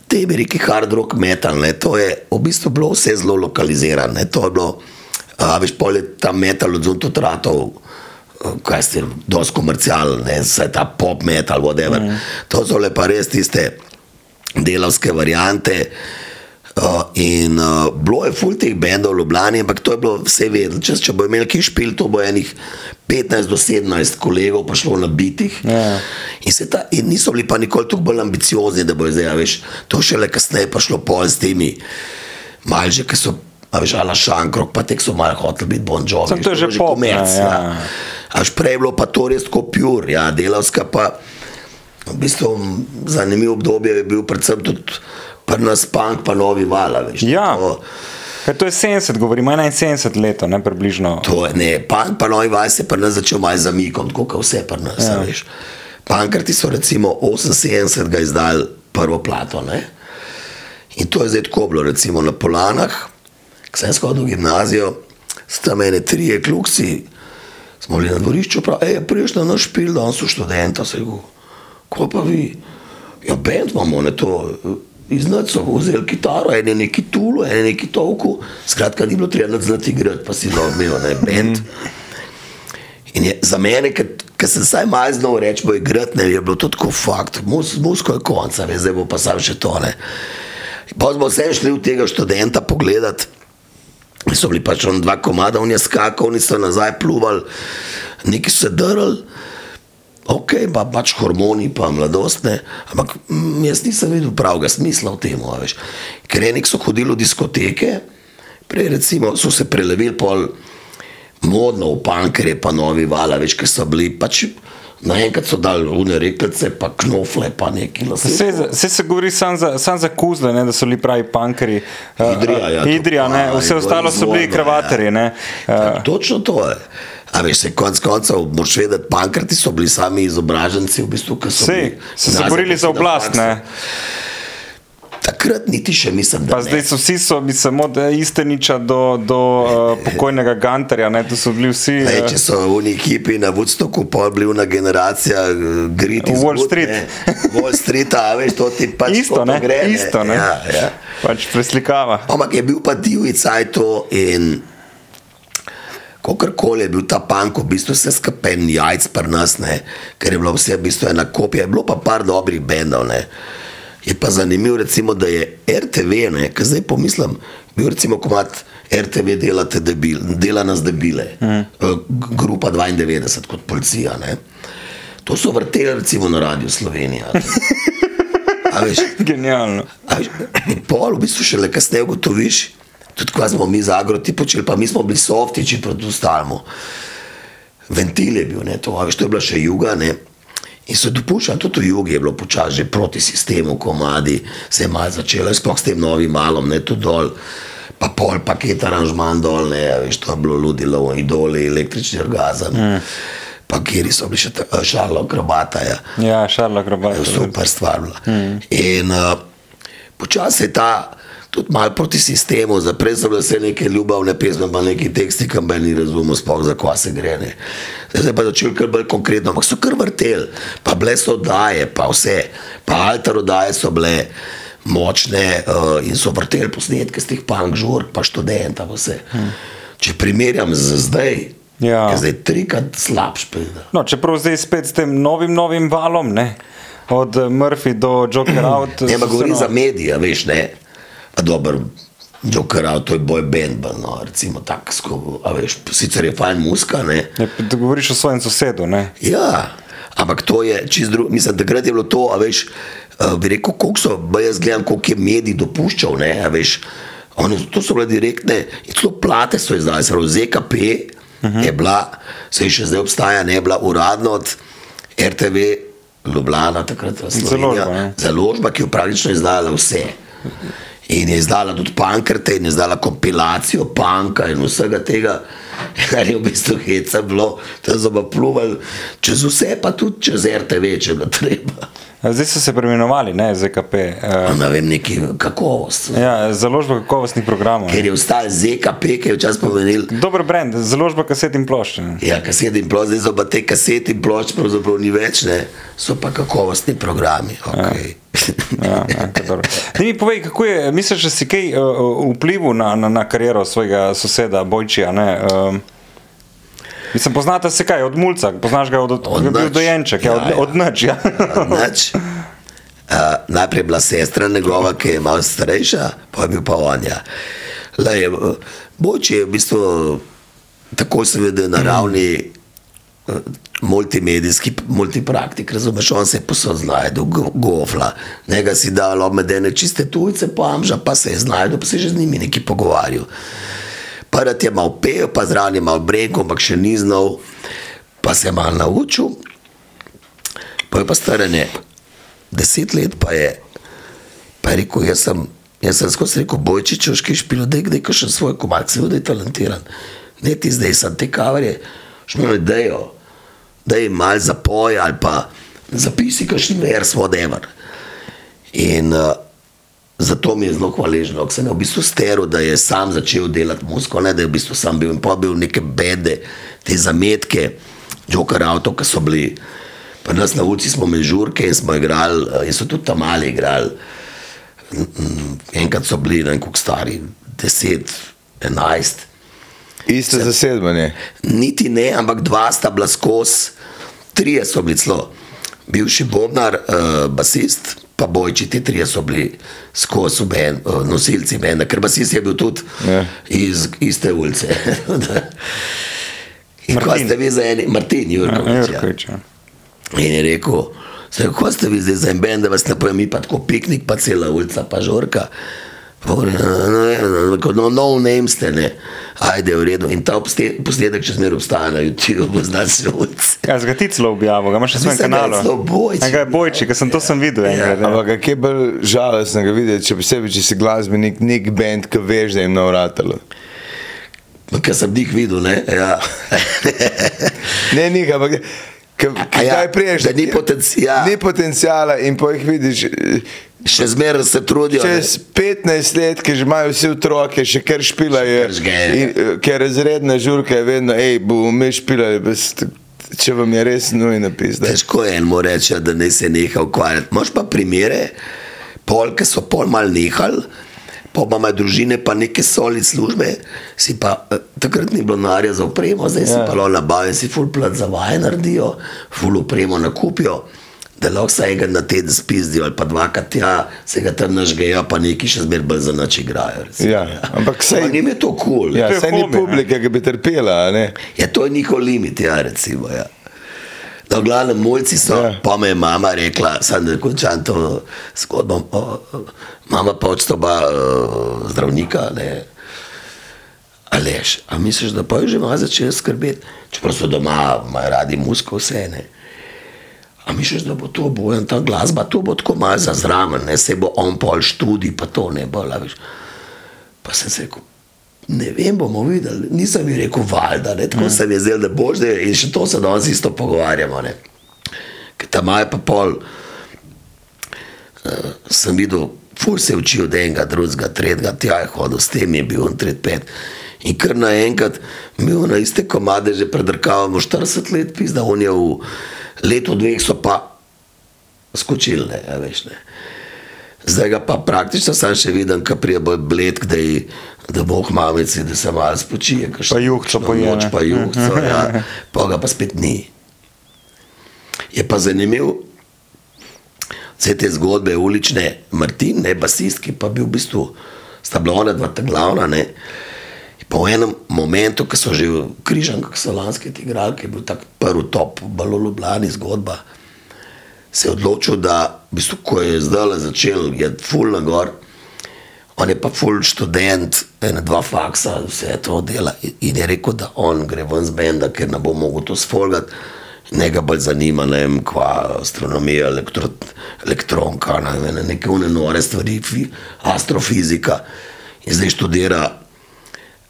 te bi rekli hard rock metal, ne, to je v bistvu bilo vse zelo lokalizirano. ne, To je bilo, a, veš, pol je ta metal od zunaj tudi ratov, a, kaj ste, dosti komercialen, vse ta pop metal, whatever. Mm. To so le pa res tiste delavske variante. Uh, in uh, bilo je ful teh bendov v Ljubljani, ampak to je bilo vse vedno. Če, če bo imel ki špil, to bo enih 15 do 17 kolegov prišlo na bitih. Ja. In, ta, in niso bili pa nikoli tako bolj ambiciozni, da bo zdaj, veš, to šele kasneje prišlo pol s temi malže, ki so, a veš, ala šankrok, pa tek so malo hoteli biti bon jovi. Samo to je že pop, ne, ja. Až prej je bilo pa to res tako pur, ja, delavska pa. V bistvu zanimiv obdobje je bil predvsem tudi pri nas punk, pa novi val. a Veš, Ja. To, Kaj to je 70, govorimo 71 let, ne približno. to je, ne, punk pa novi val se je pri nas začel malo zamikom, tako kot vse pri nas. Ja. Pankrti so recimo 78 ga izdali prvo plato. Ne? In to je zdaj tako bilo, recimo na Polanah, ko sem shodil v gimnazijo, sta mene trije klukci, smo bili na dvorišču, pravi, priješ na naš špil, danes so študenta, se je ko pa vi, ja, bend imamo, ne to. Iznad so vzeli kitaro, en je neki tulo, en je neki toku, skratka, ni bilo treba znati igrati, pa si lahko imel, ne, bend. In je, za mene, ki sem vsaj malo znal reči, bo igrati, ne, je bilo to tako fakt, mus, musko je konca, veš, zdaj bo pa sam še tole. Pa smo vse šli v tega študenta pogledat, so bili pač on dva komada, on je skakal, oni so nazaj pluvali, neki so se drli, ok, pa pač hormoni, pa mladostne, ampak mm, jaz nisem videl pravega smisla v tem. Ker enik so hodili v diskoteke, prej recimo so se prelevili pol modno v pankere, pa novi vala, več, ker so bili pač. Naenkrat so dali une rekelce, pa knofle, pa neki Vse, lase. vse se govori samo za, sam za kuzle, ne, da so bili pravi pankeri. Idrija, ja, to Idrija, ne, pa, vse ostalo so bili kravaterji. Ne. Ja, točno to je. A veš, se konc koncev, moraš vedeti, pankrti so bili sami izobraženci, v bistvu, ki so Vse bili so se gimnazija, borili za so oblast. faksu. Ne. Takrat niti še Pa ne. zdaj so vsi, so, mislim, od eh, Isteniča do, do uh, pokojnega Gantarja, ne, to so bili vsi. Lej, eh, če so v neki ekipi na Woodstocku pol bili una generacija griti Wall Street. Wall Street, a veš, to ti pač Isto, ne, gre. isto, ne. Ja, ja. Pač preslikava. Ampak je bil pa divji cajto in kakorkoli je bil ta pank, v bistvu se skapen jajc pri nas, ne, ker je bilo vse v bistvu ena kopija, je bilo pa par dobrih bendov. Ne. Je pa zanimivo, recimo, da je RTV, ne, ki zdaj pomislim, bil recimo komat RTV delate debil, dela nas debile, mm. grupa 92 kot policija. Ne. To so vrteli recimo na Radio Slovenija. A veš, Genialno. A veš, Pol v bistvu šele kasneje ugotoviš, tudi ko smo mi za agroti počeli, pa mi smo bili softiči proti ostalemu. Ventil je bil, ne, to, a veš, to je bila še juga. Ne. In so dopuščali, tudi v jugu je bilo počasi že proti sistemu, komadi, se je malo začelo, sploh s tem novim malom, ne tu dol, pa pol paket aranžman dol, ne, veš, to je bilo ludilo, idoli, električni orgazem. Mm. Pa kjer so bili še šarlo grobata. Ja. Ja, Šarla Grobar. Je super stvar. bila. In uh, počasi je ta tudi malo proti sistemu, zdaj prej so bile vse neke ljubavne pesmi, pa neki teksti, ki me ni razumel, sploh za kva se gre. Ne. Zdaj se je pa začel kar bolj konkretno, ampak so kar vrtel, pa bile so oddaje, pa vse, pa altar oddaje so bile. Močne uh, in so vrteli posnetke z teh punk žurk, pa študenta. pa vse. Če primerjam z zdaj, Ja. zdaj trikrat slabš. pride. No, čeprav zdaj spet s tem novim, novim valom, ne? od Murphy do Joker Out. Ne, pa se, no, za medije, veš, ne. A dober, Joker to je boj band, bolj, no, recimo tako, a veš, sicer je fajn muska, ne. Ne, da govoriš o svojem sosedu. Ne? Ja, ampak to je čist drugo, mislim, takrat je bilo to, a veš, uh, bi rekel, koliko so, ba jaz gledam, koliko je medij dopuščal, ne, a veš, oni, to so bile direktne, in celo plate so izdali, se pravi, ZKP uh -huh. je bila, se še zdaj obstaja, ne je bila uradno od RTV Ljubljana, takrat v Založba, Sloveniji. ja. Založba, ki je praktično izdala vse. In je izdala tudi pankrte, in je izdala kompilacijo panka in vsega tega, kar je v bistvu heca bilo, da so pa pluvali čez vse, pa tudi čez RTV, če ga treba. Zdaj so se preimenovali, ne ZKP. Uh, Ne vem, neki kakovost. ja, založba kakovostnih programov. Ker je vstal ZKP, ki je včasih pomenil, Dober brand, založba kaset in plošče. ne. Ja, kaseti in plošč, zdaj so pa te kaseti in plošč, pravzaprav ni več, ne? so pa kakovostni programi. Okay. Ja, ja. Daj mi povej, kako je, misliš, da si kaj uh, vplival na, na, na kariero svojega soseda Bojčija? Ne? Um, mislim, poznate se kaj, od Mulca, poznaš ga od, od, Od nič. dojenček, ja, Ja, od, ja. od nič. Ja. Nič. Uh, najprej je bila sestra njegova, ki je malo starejša, pa je bil pa on. Ja. Lej, uh, Bojč je v bistvu tako seveda na ravni uh, multimedijski, multipraktik, razumeš, on se je posod znašel, go, gofla, njega si dal obmedene čiste tujce, pa amža, pa se je znašel, pa se je že z njimi neki pogovarjal. Prvi je malo pel, pa zraven je malo breko, ampak še ni znal, pa se je malo naučil. Pa je pa staranje, deset let pa je, pa je rekel, jaz sem, jaz sem skozi rekel, bojčič, oški špilo, da je kdaj še svoj se vidi, da je talentiran. Ne ti zdaj sem te kavarje, šmelo idejo, da je mal zapoj ali pa zapisi, kakšni vers, whatever. In uh, zato mi je zelo hvaležno, ker sem v bistvu steril, da je sam začel delati muziko, ne da je v bistvu sam bil in pa bil neke bede, te zametke, Joker avto, ki so bili. Pri nas na ulici smo imeli žurke in smo igrali, eh, in so tudi tam mali igrali. Enkrat so bili, ne vem, kako stari, 10, 11. Isto zasedbanje. Niti ne, ampak dva sta bila skozi, trije so bili celo. Bivši Bobnar, uh, basist, pa bojči, ti trije so bili skozi ben, uh, nosilci benda, ker basist je bil tudi Ja. iz iste ulice. In ko Martin. ste vi za eni, Martin Jurkovič. Ja. Ja. In je rekel, "Saj, kako ste vi zdaj za en bend, da vas ne pojem, mi pa tako piknik, pa cela ulica, pa žorka. No, no, no, no, no name ste, ne. Ajde, v redu. In ta posnetek še zmeraj obstaja na YouTubu, znaš se ulice. Ja, zga ti celo objavil, ga imaš na svojem Mislim, da je kanalu. celo Bojči. Ja, ga je Bojči, ker sem to sem videl enkrat. Ja. Ampak kaj je bolj žalostnega videti, še posebej, če si glasbenik, nek bend, ki veš, da jim na vratalo. Ker sem jih videl, ne. Ja. Ne, ni, ampak ja, kaj priješ? da ni potencijala. Ni potencijala in pa jih vidiš. Še zmeraj se trudijo. Čez 15 let, ki že imajo vsi otroke, še kar špilajo, eh, ker razredna žurka je vedno, hej, bomo mi špilali, brez t- če vam je res nujno pisati. Težko je enemu reči, da ne se neha ukvarjati. Moš pa primere, pol, ki so pol mal nehali, pa imajo družine, pa neke solid službe, si pa eh, takrat ni bilo narja za upremo, zdaj si Ja. pa lo nabavljen, si full plat za vaje naredijo, full upremo nakupijo. Da lahko vsaj enkrat na teden spizdijo, ali pa dvakrat tja, se ga tam nažgejo, pa neki še zmeraj bolj za noč igrajo. recimo, Ja, ampak saj- Ampak njim je to kul. Cool. Ja, saj ni publika, ki bi trpela, a ne? Ja, to je njihov limit, ja, recimo. Ja. Da, v glavnem, mulci so, Ja. ja. pa me je mama rekla, sem da končam to zgodbo. O, mama pa odstopa uh, zdravnika, ne. Aleš, a misliš, da pa je že malo začel skrbeti, čeprav so doma, imajo radi musko vse, ne. A misliš, da bo to bojen, ta glasba, to bo tako malo za zraven, ne, se bo on pol študij, pa to ne bo, veš. Pa sem se rekel, ne vem, bomo videli. Nisem mi rekel, valjda, ne, tako se mi je zdelo, da boš, da in še to se danes isto pogovarjamo. Ne. Ker tam je pa pol, uh, sem videl, ful se je učil od enega, drugega, tretjega, tja je hodil, s tem je bil on tret pet. In kar naenkrat, mi v na iste komade že predrkavamo 40 let, pizda, on je v letu dveh so pa skočili, ne, a veš, ne. Zdaj ga pa praktično sam še vidim, ko prije bolj bled, da, je, da bo k mamici, da se malo spočije. kakšno- Pa juhco kakšno poje, Noč pa juhco, ja. Pa ga pa spet ni. Je pa zanimiv, vse te zgodbe ulične, Martin, ne basist, ki pa bil v bistvu, sta bila ona dva ta glavna, ne. V enem momentu, ko so že v križankah so lanske ki je bil tak prvi top, balo Ljubljani zgodba, se je odločil, da v bistvu, ko je zdaj začel, je full na gor, on je pa full študent, ena dva faksa, vse to dela in je rekel, da on gre ven z benda, ker ne bo mogel to sfolgati. Njega bolj zanima, ne vem, kva astronomija, elektro, elektronka, ne vem, neke one nore stvari, fi, astrofizika. In zdaj študira,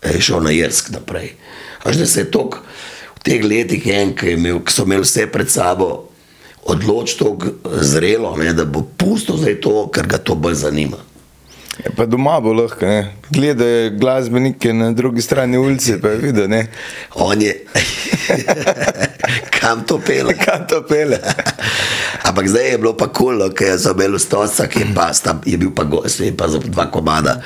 je šel na Jersk naprej. Až da se je tok v teh letih en, ki, je imel, ki so imeli vse pred sabo, odločil tako zrelo, ne, da bo pustil zdaj to, ker ga to bolj zanima. Ja, pa doma bo lahko, ne. Gledajo glasbenike na drugi strani ulice, pa je videl, ne. On je, kam to pele. Kam to pele? Ampak zdaj je bilo pa kul, cool, ker so imeli stosa, ki je, pa, sta, je bil pa gost, je pa za dva komada,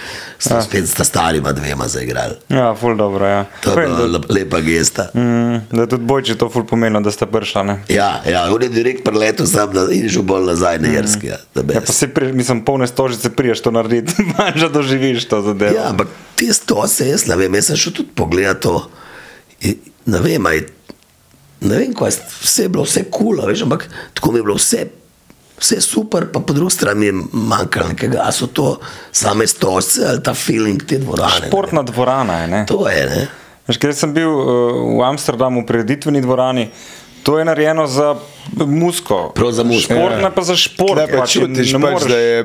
sta spet sta starima dvema zaigrali. Ja, ful dobro, ja. To je bila da, lep- lepa gesta. mm, da je tudi bojči to ful pomenilo, da ste prišli, ne. Ja, ja, on je direkt preletel sam na, in šel bolj nazaj na Jerski. Ja, the Ja, pa si pri, mislim, polne stožice priješ to narediti, manj že doživiš to zadevo. ja, ampak te stose, jaz ne vem, jaz sem šel tudi pogledat to. In Ne vem, aj, ne vem, kaj, je- vse je bilo, vse kul, cool, veš, ampak tako mi je bilo vse. Vse super, pa po drugi strani je manjkalo nekaj, a so to same stosce ali ta feeling te dvorane. ne. Športna dvorana je, ne. To je, ne? Veš, ker sem bil uh, v Amsterdamu v prireditveni dvorani, to je narejeno za musko. Prav za musko. Športna pa za šport. Tukaj pa pač, čutiš, ne pač, moreš- da je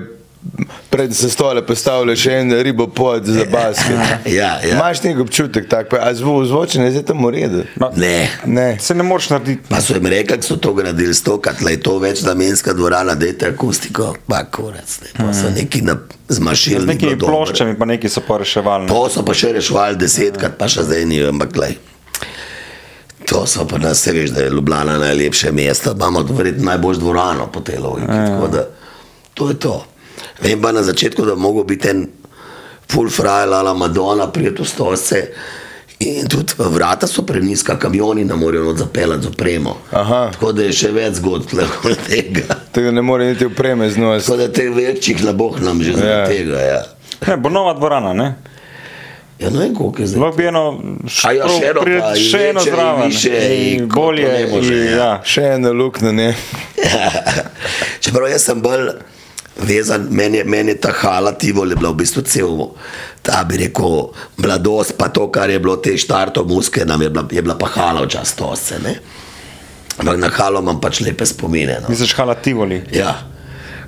pred se stole postavlja še en ribopod za basket. Ja, ja. Imaš nek občutek, tak, pa, a zvo, zvočenje je tam v redu? Ne. Ne. Se ne moreš narediti. Pa so jim rekli, da so to gradili stokrat, da je to večnamenska dvorana, da je akustiko, pa kurac, ne. Pa so neki na, z Z mašinami. nekimi ploščami pa neki so pa reševali. Pa so pa še reševali desetkrat, pa še zdaj ni, ampak glej. To so pa nas, se veš, da je Ljubljana najlepše mesto, imamo verjetno najboljšo dvorano po tej logiki. Tako da to je to. Vem pa na začetku, da mogo biti en full frajl ala Madonna, prijet v stosce. In tudi vrata so preniska, kamioni ne morejo not zapeljati z opremo. Aha. Tako da je še več zgodb od tega. Tega ne more niti opreme znos. Tako da teh večjih ne boh nam že zaradi Ja. tega. Ja. Ne, bo nova dvorana, ne? ja, ne vem, koliko je zdaj. Lahko bi eno, A ja, še eno pri- še eno zraven. koliko bolje, ne može, in, ja. ja. Še ena luknja, ne. Čeprav jaz sem bolj vezan, meni je, meni je ta hala Tivoli bila v bistvu cel, ta bi rekel, mladost, pa to, kar je bilo te štarto muske, nam je bila, je bila pa hala včasih to se, ne. Ampak na halo imam pač lepe spomine. No. Misliš, hala Tivoli. Ja,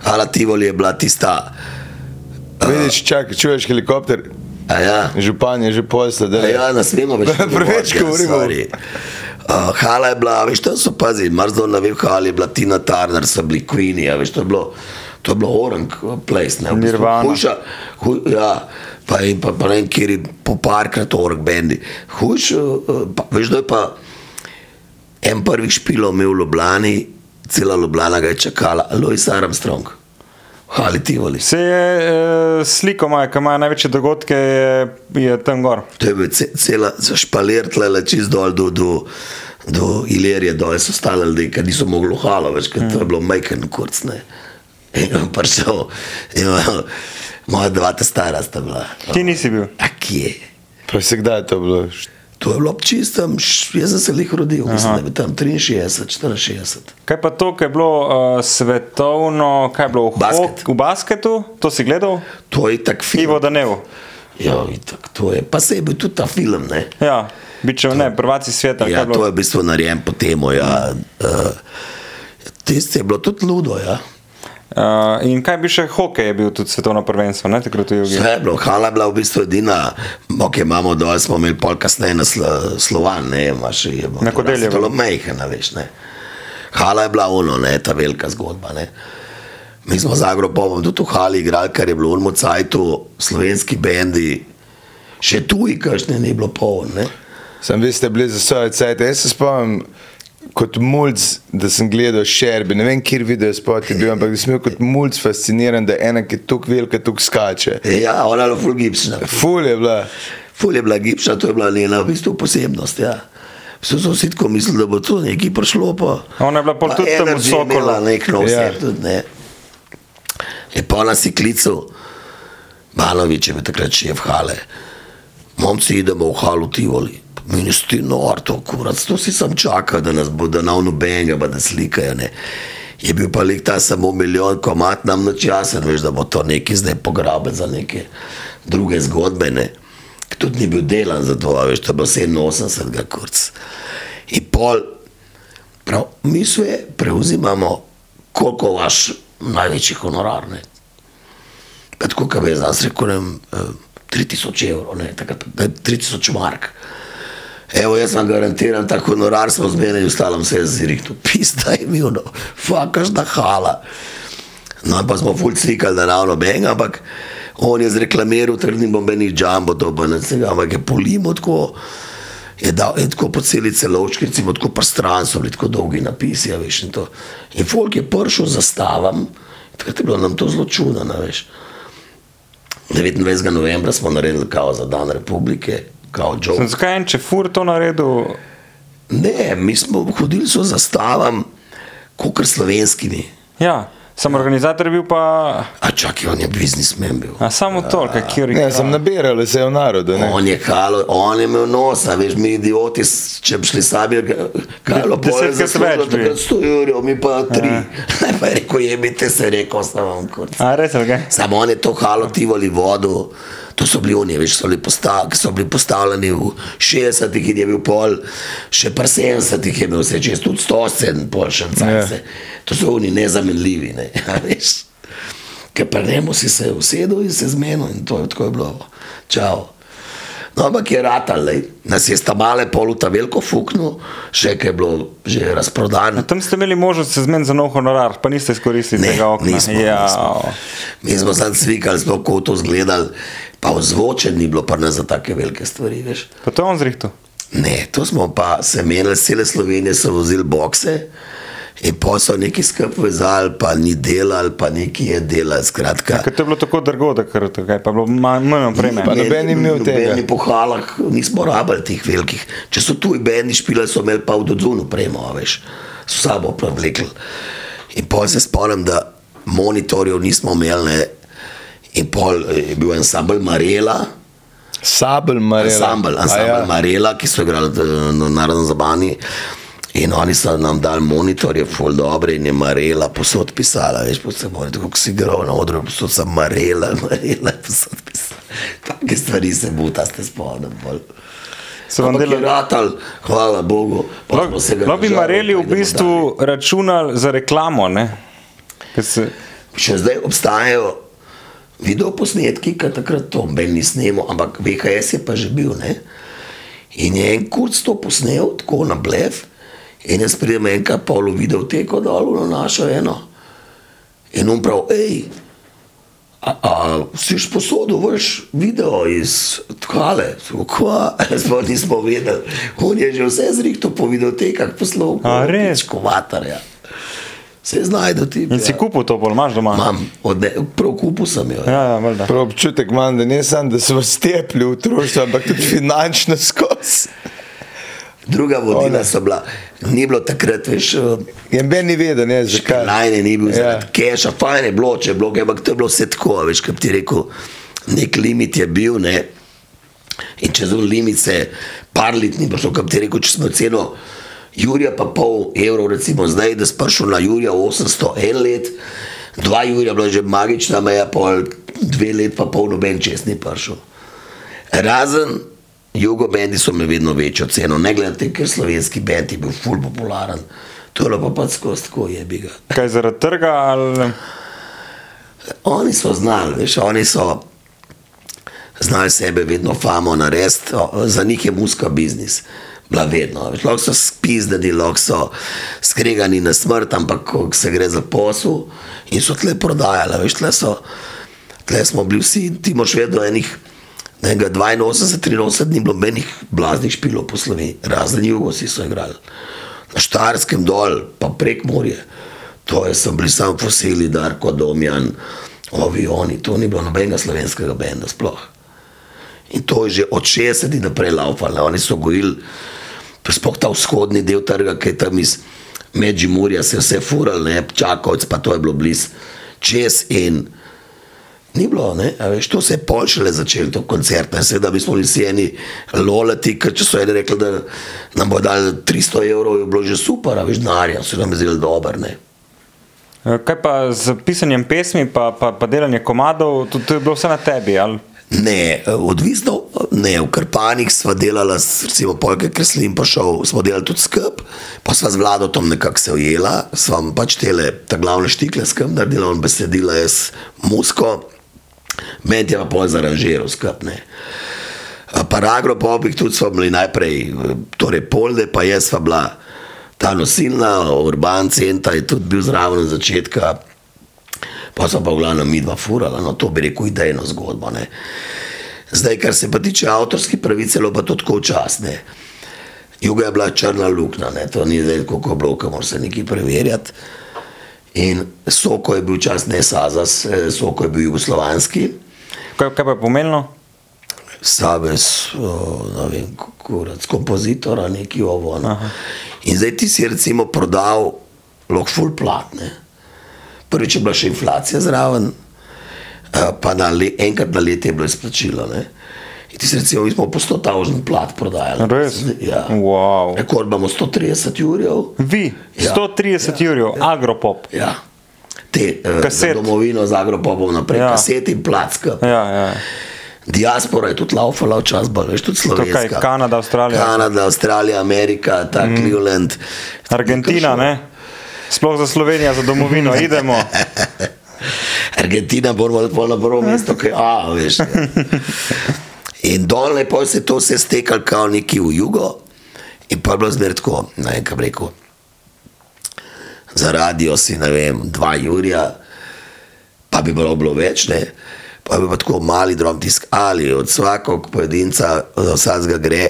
hala Tivoli je bila tista, Vidiš, čakaj, čuješ helikopter, a ja, župan je že posla, da A Ja, ne smemo več. Preveč govorimo. Uh, hala je bila, veš, to so pazi, marsikdo ne ve, v hali je bila Tina Turner, so bili Queeni, a veš, to je bilo, to je bilo orang place, ne, v bistvu. Hujša, huj, ja, pa in pa, pa ne vem, kjer je po parkrat orang bendi. Hujš, uh, pa, veš, da je pa en prvih špilov imel v Ljubljani, cela Ljubljana ga je čakala, Louis Armstrong, v hali Tivoli. Se je e, sliko, imajo, ki imajo največje dogodke, je, je tam gor. To je bil ce, cela špalir, tle čez dol do, do, do Ilirije, dol so stali ljudje, ki niso mogli halo več, ker to je bilo majhen kurc. Ne. In je prišel, in je- moja dva ta stara sta bila. Ti nisi bil. A kje? Pa se kdaj je to bilo? To je bilo čistem, jaz sem se lih rodil, mislim, da je tam 63, 64. Kaj pa to, kaj je bilo uh, svetovno, kaj je bilo v, Basket. hok, v basketu, to si gledal? To je tak film. Ivo Danev. Ja, itak, to je. Pa se je bil tudi ta film, ne. Ja, biče ne, prvaci sveta. kaj Ja, to je v bistvu narejen po temu, ja. Uh, Tisti je bilo tudi ludo, ja. Uh, in kaj bi še hokej je bil tudi svetovno prvenstvo, ne takrat v Jugi. Vse je bilo, hala je bila v bistvu edina, ok, imamo dol, smo imeli pol kasneje na slo, Slovan, ne, imaš, je bilo. Na Kodeljevo. Zelo mehna, veš, ne. Hala je bila ono, ne, ta velika zgodba, ne. Mi smo z Agropopom tudi v hali igrali, kar je bilo v Mocajtu, slovenski bendi, še tuji, kakšne ni bilo poln, ne. Sem vi ste bili za svoje cajt. Jaz se spomnim kot mulj, da sem gledal šerbi. Ne vem, kjer video spot je bil, ampak da sem bil kot mulj fasciniran, da ena, ki je tukaj velika, tukaj skače. Ja, ona je bila full gipsna. Ful je bila. Ful je bila gipsna, to je bila njena v bistvu posebnost, ja. Vsi so vsi tako mislili, da bo to nekaj prišlo, pa... Ona je bila pol pa tudi tam v je imela nek nov Ja. ja. tudi, ne. Je pa ona si klical, Balovič je bil takrat šef hale. Momci idemo v halu Tivoli. Meni si ti nor, to kurac, to si sam čakal, da nas bo, da na nobenega, pa da slikajo, ne. Je bil pa lik ta samo milijon komat nam na časen, veš, da bo to neki zdaj pograben za neke druge zgodbe, ne. Tudi ni bil delan za to, veš, to je bilo 87, kurc. In pol, Prav, mi sve preuzimamo koliko vaš največji honorar. Ne? Pa tako, kot je zdaj rekel, ne, vem, eh, 3000 evrov, ne, takrat, ne, 3000 mark. Evo, jaz vam garantiram, ta honorar smo zmenili, ostalo vse z rihtom. Pista je bil, no, fakašna hala. No, pa smo ful slikali, da ravno beng, ampak on je zreklamiral, trdnim bombenih džambo, to pa ne vsega, ampak je polimo tako, je dal je tako po celi celovčki, recimo tako pa stran so bili tako dolgi napisi, a veš, in to. In folk je prišel za stavam, takrat je bilo nam to zelo čudno, a veš. 29. novembra smo naredili kao za dan republike, kao joke. Sem zakaj en čefur to naredil? Ne, mi smo hodili so zastavam, kot slovenskimi. Ja, sem organizator bil pa. A čakaj, on je biznismen bil. A samo to, kjer je. Ne, sem nabiral se v narodu. Ne? On je kalo, on je imel nosa, veš, mi idioti, če bi šli sami, kalo De- bolje desetkrat zaslužilo, več takrat 100 evrov, mi pa 3. Pa je rekel, jebite se, rekel sem vam kurc. A res, ok. Samo on je to halo tivoli vodo, to so bili oni, veš, so bili, postav, so bili postavljeni v 60-ih in je bil pol, še pa 70-ih je imel vse čez, tudi 100 pol še cajce. To so oni nezamenljivi, ne, veš. Ker pa njemu si se usedel in se zmenil in to je tako je bilo. Čau. No, ampak je ratal, lej. nas je sta male poluta veliko fuknil, še kaj je bilo že razprodano. Tam ste imeli možnost se zmeniti za nov honorar, pa niste izkoristili Ne, tega okna. nismo, ja. nismo. Mi smo samo slikali, smo kot to zgledali, pa ozvočen ni bilo pa ne za take velike stvari, veš. Pa to je on zrihtel. Ne, to smo pa se menili, cele Slovenije so vozili bokse in pa so neki skup vezali, pa ni delali, pa neki je delali, skratka. Ker to je bilo tako drago, da kar tukaj pa je bilo manj. Pa noben ni imel tega. Nobeni po halah nismo rabili teh velikih. Če so tuji bendi špili, so imeli pa v dodzunu premo, veš, so sabo prevlekli. In pol se spomnim, da monitorjev nismo imeli, ne. In pol je bil ansambl Marela, Sabel Marela. ansambl, ansambl ja. Marela, ki so igrali eh, na narodni zabani. In oni so nam dali monitorje, ful dobre, in je Marela posod pisala, veš, posod monitor, kako si igral na odru, posod sem Marela, Marela, posod pisala. Take stvari se buta, ste spomnim. bolj. So vam je delali- ratal, hvala Bogu. se Lahko bi Mareli v bistvu računali za reklamo, ne? Ker Se, Še zdaj obstajajo videoposnetki, ki takrat to Ben ni snemal, ampak VHS je pa že bil. Ne? In je en kurc to posnel, tako na blef, in jaz pridem enkrat polo videoteko dol na našo eno. In on prav, hej, a, a si už posodil vrš video iz tkale, kva, smo nismo vedeli. On je že vse zrihto po videotekah poslal, A, res? kovatarja. Se znajde ti. in si kupil to, bolj imaš doma. Imam, ne, prav kupu sem jo. Ja, ja, valjda. Prav občutek imam, da ne samo, da so stepli v društvo, ampak tudi finančno skozi. Druga vodila One. so bila, ni bilo takrat več, In ben ni vedel, ne, zakaj. lajne ni bil, Ja. zaradi keša, fajn je bilo, če je bilo, kaj, ampak to je bilo vse tako, a veš, kaj bi ti rekel, nek limit je bil, ne. In čez un limit se par let ni prišlo, kaj bi ti rekel, če smo ceno Jurija pa pol evrov, recimo zdaj, da sprašal na Jurija 800 en let, dva Jurija bila že magična meja, pol dve let pa pol noben čez ni prišel. Razen Jugo bendi so imeli vedno večjo ceno, ne glede ker slovenski bend je bil ful popularen. To je pa pač skozi tako je bi ga. Kaj zaradi trga ali. Oni so znali, veš, oni so znali sebe vedno famo narediti, za njih je muska biznis. Bila vedno, veš, lahko so spizdani, lahko so skregani na smrt, ampak ko se gre za posel in so tle prodajali, veš, tle, so, tle smo bili vsi, ti moš vedno enih, ne, 82, 83 ni bilo menih blaznih špilov po Sloveniji, razen jugosi so igrali. Na Štarskem dol, pa prek morje. To je, so bili samo fosili, Darko Domjan, ovi oni, to ni bilo nobenega slovenskega benda sploh. In to je že od 60 naprej laufalo, oni so gojili, sploh ta vzhodni del trga, ki je tam iz Medžimurja se je vse fural, ne, čakovc, pa to je bilo blizu čez in Ni bilo, ne? a veš, to se je pol šele začelo, to koncert. ne. Seveda, mi smo bili vsi eni lolati, ker če so eni rekli, da nam bo dali 300 evrov, je bilo že super, a veš, denarja, se nam je zdelo dober, ne. Eh, Kaj pa z pisanjem pesmi, pa, pa, pa delanje komadov, to, to je bilo vse na tebi. Ali? Ne, odvisno, Ne, v Krpanih sva delala, s- recimo, polke kreslin, pa šel, smo delali tudi skup, pa sva z vladotom nekako se ujela, sva pač tele, ta glavne štikle skup naredila, on besedila, jaz musko, meni je pa pol zaranžiral skup, ne. A Paragro popih tudi smo bili najprej, torej polde, pa jaz sva bila ta nosilna, urban center je tudi bil zraven začetka, pa so pa v glavnem mi dva furala, no to bi rekel idejno zgodbo. Ne. Zdaj, kar se pa tiče avtorskih pravic, je pa to tako včasne. Juga je bila črna luknja, ne, to ni zdaj kako bilo, kamor se nekaj preverjati. In Soko je bil čas ne Sazas, eh, Soko je bil jugoslovanski, Kaj, kaj pa je pomenilo? Sabes, ne vem, kurac, kompozitora, neki ovo. Ne. In zdaj ti si recimo prodal lahko full plat. Ne. Prvič je bila še inflacija zraven, pa na le, enkrat na leto je bilo izplačilo. Ne. In ti si recimo, mi smo po 100 tavžen plat prodajali. Res? Ja. Wow. Rekord imamo 130 jurjev. Vi, Ja. 130 ja. jurjev, agropop. Ja. Te, eh, Kaset. za domovino z Agropopom naprej, Ja. ja. kaseti in placka. Ja, ja. Diaspora je tudi laufala včasih, veš, tudi slovenska. kaj, Kanada, Avstralija? Kanada, Avstralija, Amerika, ta mm. Cleveland. Argentina, ne? Sploh za Slovenijo, za domovino, idemo. Argentina bo morala pol na prvo mesto, kaj a, veš. In dol je pa se to vse stekalo kao neki v jugo in pa je bilo zmer tako, ne vem, kam rekel. Za radio si, ne vem, dva Jurija, pa bi bilo, bilo več, ne. Pa bi pa tako mali drom tisk ali od vsakog pojedinca, od vsakega gre,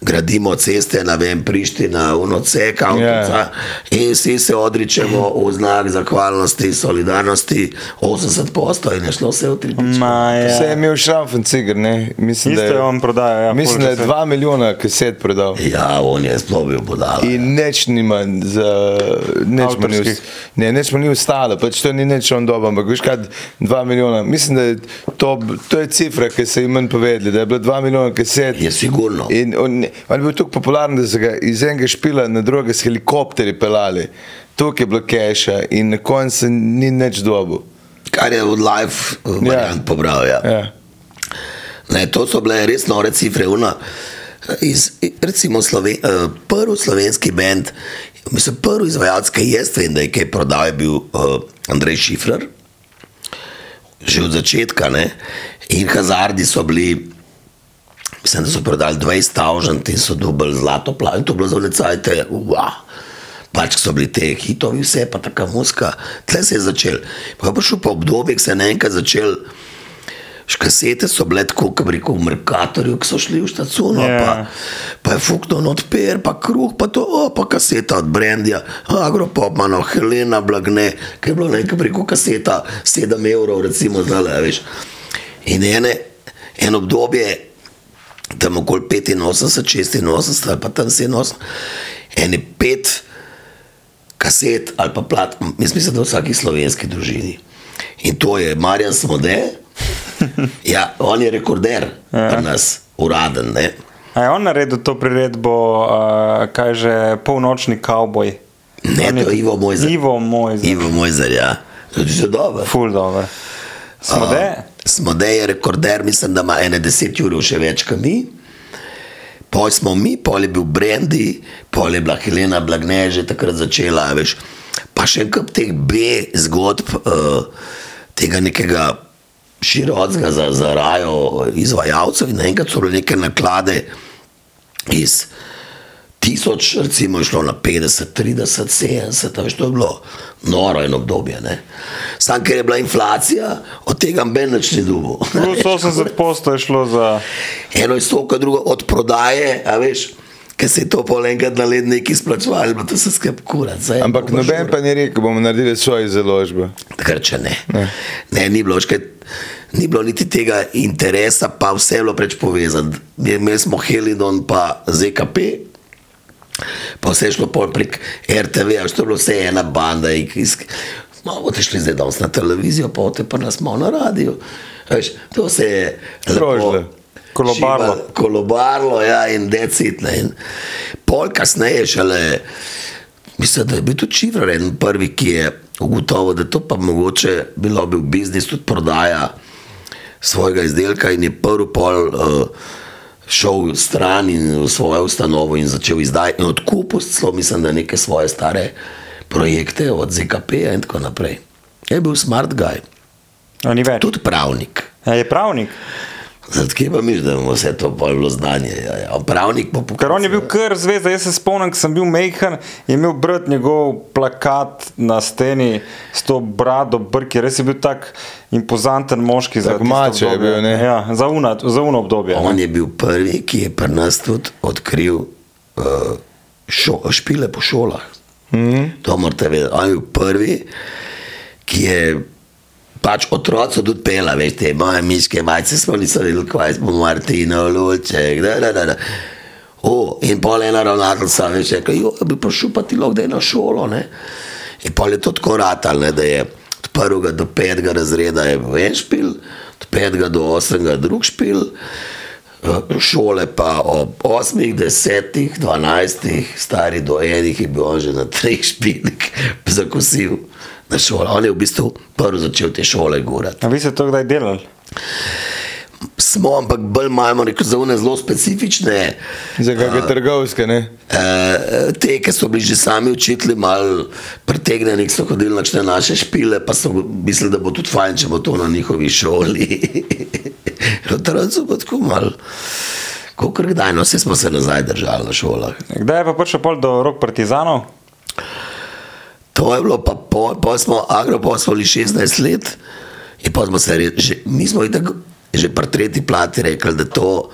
gradimo ceste, ne vem, Priština, Unocek, avtoca Ja. in vsi se odričemo v znak zahvalnosti, solidarnosti, 80 posto in je šlo vse v tri pičke. Ma, Vse je ja. imel šrafen cigar, ne? Mislim, Isto da je on prodajal, ja, mislim, da je kaset. 2 milijona kaset prodal. Ja, on je sploh bil budala. In nič nima za, nič mu ni, ne, nič mu ni ostalo, pač to ni nič on doba, ampak veš kaj, 2 milijona, mislim, da je to, to je cifra, ki so jim manj povedali, da je bilo 2 milijona kaset. Je sigurno. In on, on je bil tako popularen, da so ga iz enega špila na drugega s helikopterji pelali. Tukaj je bilo keša in na koncu ni nič dobil. Kar je od live variant pobral. Ja. Ja. Ne, to so bile res nore cifre. Una, iz, recimo Sloven, uh, prvi slovenski bend, mislim, prvi izvajalec, ki jaz vem, da je kaj prodal, je bil uh, Andrej Šifrer, že od začetka. Ne? In hazardi so bili, mislim, da so prodali 20 tavžant in so dobili zlato plav. In to je bilo za necajte, wow. Pač so bili te hitovi, vse pa taka muska, tle se je začel. Pa je prišel pa obdobje, ko se je naenkrat začel. Škasete so bile tako, kot rekel, v Merkatorju, ki so šli v štacuno, Ja. yeah. pa, pa je fuknil not per, pa kruh, pa to, o, pa kaseta od Brendija, Agropop, mano, Helena Blagne, ki je bilo nekaj, rekel, kaseta 7 evrov, recimo, zdaj, veš. In ene, en obdobje, tam okoli 85, 86, ali pa tam 87, ene pet kaset ali pa plat, jaz mislim, da v vsaki slovenski družini. In to je Marjan Smode, ja, on je rekorder pri nas, uraden. Ne? A je on naredil to priredbo, uh, kaj že polnočni kavboj? Ne, On to je Ivo Mojzer. Ivo Mojzer. Ivo Mojzer, ja. Tudi že dobro. Ful dobro. Smode? Smode je rekorder, mislim, da ima ene deset ur še več kot mi. Pol smo mi, pol je bil Brandy, pol je bila Helena Blagne že takrat začela, veš. Pa še en kup teh B zgodb, uh, tega nekega širokega za, za rajo izvajalcev in naenkrat so bile neke naklade iz tisoč, recimo, je šlo na 50, 30, 70, a veš, to je bilo noro eno obdobje. Ne? Sam, ker je bila inflacija, od tega ben nič ni dubo. Plus 80 posto je šlo za. Eno je stoka, drugo od prodaje, a veš, ker se je to pol enkrat na let neki izplačevali, pa to se skrb kurat. zdaj Ampak pa noben pa ni rekel, bomo naredili svoje založbe. Takrat če ne. Ne, ne ni, bilo, škaj, ni bilo niti tega interesa, pa vse je bilo preč povezano. Imeli smo Helidon, pa ZKP, pa vse je šlo pol prek RTV, a to je bilo vse ena banda. Malo te šli zdaj danes na televizijo, pa te pa nas malo na radio. Veš, to se je lepo Krožile. Kolobarilo. šibalo, Kolobarlo, ja, in decitne. In pol kasneje šele. Mislim, da je bil tudi Čivrar en prvi, ki je ugotovil, da to pa mogoče bilo bi v biznis tudi prodaja svojega izdelka in je prvi pol uh, šel stran in v svojo ustanovo in začel izdajati in odkupil celo, mislim, da neke svoje stare projekte od ZKP-ja in tako naprej. Je bil smart guy, No, tudi pravnik. A je pravnik. Zakaj pa misliš, da imamo vse to pol bilo znanje? Ja, ja. Pravnik pa Ker on je bil kar zvezda. Jaz se spomnim, ko sem bil mehen, je imel brat njegov plakat na steni s to brado, brki. Res je bil tak impozanten moški za Tak bil, ne? Ja, za una- za uno obdobje. On ne. je bil prvi, ki je pri nas tudi odkril uh, šo, špile po šolah. Mm -hmm. To morate vedeti. On je bil prvi, ki je pač otroci tudi pela, veste, moje miške majce smo niso videli, kaj smo Martino, Luček, da, da, da. da. O, in pol ena ravnateljica je rekla, jo, bi prišel pa ti lahko da je na šolo, ne. In pol je to tako ratal, ne, da je od prvega do petega razreda je en špil, od petega do osmega drug špil, šole pa ob osmih, desetih, dvanajstih, stari do enih je bil on že na treh špilih zakosil na šolo. On je v bistvu prvi začel te šole gurati. A vi ste to kdaj delali? Smo, ampak bolj imamo neko za one zelo specifične. Za kakšne trgovske, ne? Uh, te, ki so bili že sami učitelji, malo pretegnjeni, so hodili na naše špile, pa so mislili, da bo tudi fajn, če bo to na njihovi šoli. Otroci pa tako malo. Kako kdaj, no, vse smo se nazaj držali na šolah. Kdaj je pa prišel pol do rok partizanov? To je bilo, pa pol, pol smo, bili 16 let in pa smo se, re, že, mi smo itak, že pri tretji plati rekli, da to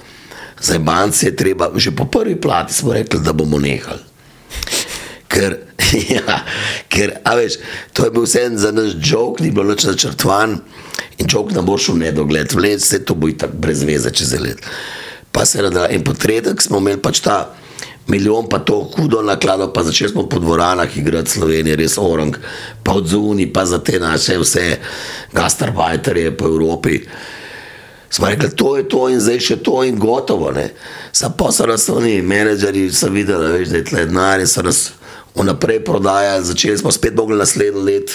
za banke je treba, že po prvi plati smo rekli, da bomo nehali. Ker, ja, ker, veš, to je bil vse za naš jok, ni bilo nič načrtovan in jok nam bo šel v nedogled, vleč se to bo itak brez veze čez let. Pa se rada, in potredek smo imeli pač ta milijon, pa to hudo naklado, pa začeli smo po dvoranah igrati Slovenije, res orang, pa od zuni, pa za te naše vse gastarbajterje po Evropi. Smo rekli, to je to in zdaj še to in gotovo. ne. Sam pa so nas oni menedžerji, so videli, veš, da je tle denar in so nas vnaprej prodajali, začeli smo spet mogli naslednji let.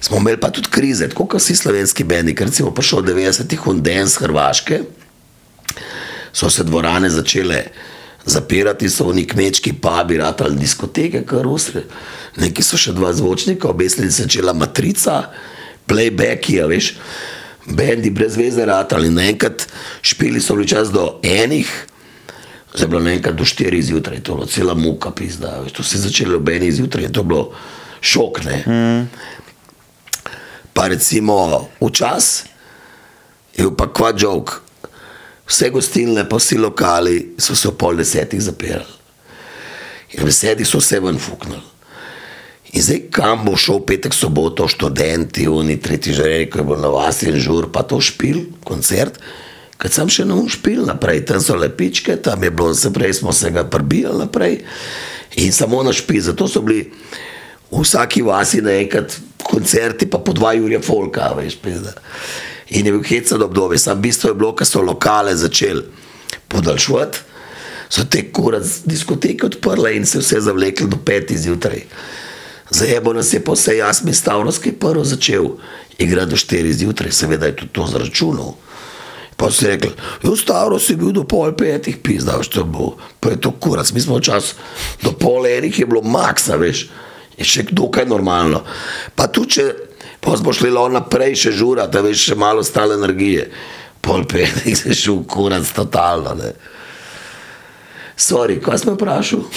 Smo imeli pa tudi krize, tako kot vsi slovenski bendi, ker recimo prišel v 90-ih Hunden z Hrvaške, so se dvorane začele zapirati, so oni kmečki pubi, ratali diskoteke, kar usre. Neki so še dva zvočnika, obesili se začela matrica, playbacki, a veš, bendi brez veze ratali. Naenkrat špili so bili čas do enih, zdaj je bilo naenkrat do štirih zjutraj, to je bilo cela muka, pizda, veš, to se je začelo ob enih zjutraj, to je bilo šok, ne. Mm. Pa recimo včas je bil pa kva jok. Vse gostilne, pa vsi lokali so se ob pol desetih zapirali. In ob desetih so se ven fuknili. In zdaj, kam bo šel petek, soboto, študenti, oni tretji že rekel, je bil na vas in žur, pa to špil, koncert. Kad sem še na um špil naprej, tam so lepičke, tam je bilo, se prej smo se ga prbijali naprej in samo na špil. Zato so bili v vsaki vasi naenkrat koncerti, pa po dva Jurija Folka, veš, pizda. In je bil hecen obdobje, sam bistvo je bilo, ker so lokale začeli podaljševati, so te kurac diskoteke odprle in se vse zavlekli do petih zjutraj. Zajebo nas je pa vse jasmi Stavrovski prvo začel igrati do štirih zjutraj, seveda je tudi to zračunal. Pa si rekel, Stavro si bil do pol petih, pizda, što bo, pa je to kurac, mi smo včasih do pol enih je bilo maksa, veš, je še dokaj normalno. Pa tu če, pa smo šli lo naprej še žura, da veš še malo stale energije, pol petih se šel kurac totalno, ne. Sorry, kaj smo vprašal?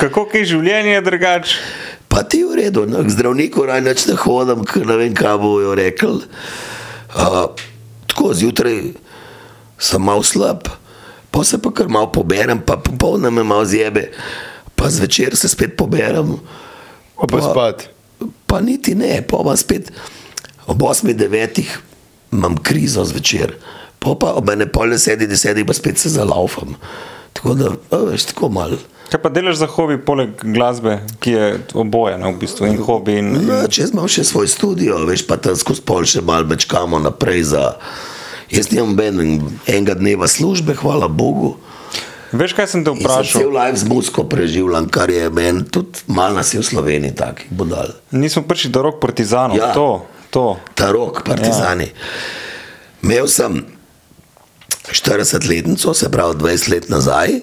Kako je življenje drugače? Pa ti v redu, no, k zdravniku raj neč ne hodim, ker ne vem, kaj bojo rekel. Uh, tako zjutraj sem mal slab, pa se pa kar malo poberem, pa popolno me malo zjebe, pa zvečer se spet poberem. Pa pa spat. Pa niti ne, pa pa spet ob 8-9 imam krizo zvečer, pa pa ob ene pol deseti, deseti pa spet se zalaufam. Tako da, veš, tako malo. Kaj pa delaš za hobi, poleg glasbe, ki je oboje, no, v bistvu, in hobi. In, No, če imam še svoj studio, veš pa tam skozi pol še malo mečkamo naprej za. Jaz nimam enega dneva službe, hvala Bogu. Veš, kaj sem te vprašal? cel live z muziko preživljam, kar je meni tudi malo nas je v Sloveniji takih budal. Nismo prišli do rok partizanov. Ja. To, to. Ta rok, partizani. Ja. Imel sem 40-letnico, se pravi 20 let nazaj,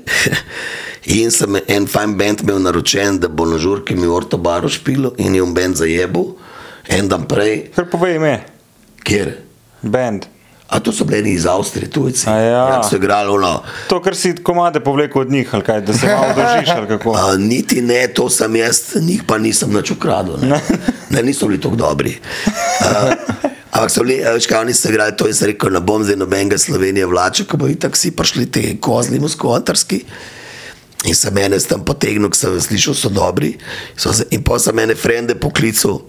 in sem en fajn bend imel naročen, da bo na žurki mi Orto Baro špilo in je on bend zajebil, en dan prej, Kar povej ime, kjer. bend. A to so bili iz Avstrije, tujci. A ja. Jak so igrali ono. To, kar si komade povlekel od njih, kaj, da se malo držiš. A, niti ne, to sem jaz, njih pa nisem nič ukradel. Ne. ne, niso bili tako dobri. A, ampak so bili, veš, kaj oni so igrali, to je rekel, ne bom zdaj nobenega Slovenije vlačil, ko bo itak vsi prišli te kozli muskotarski. In sem mene tam potegnil, ker sem slišal, so dobri. So se, in pa sem mene frende poklical,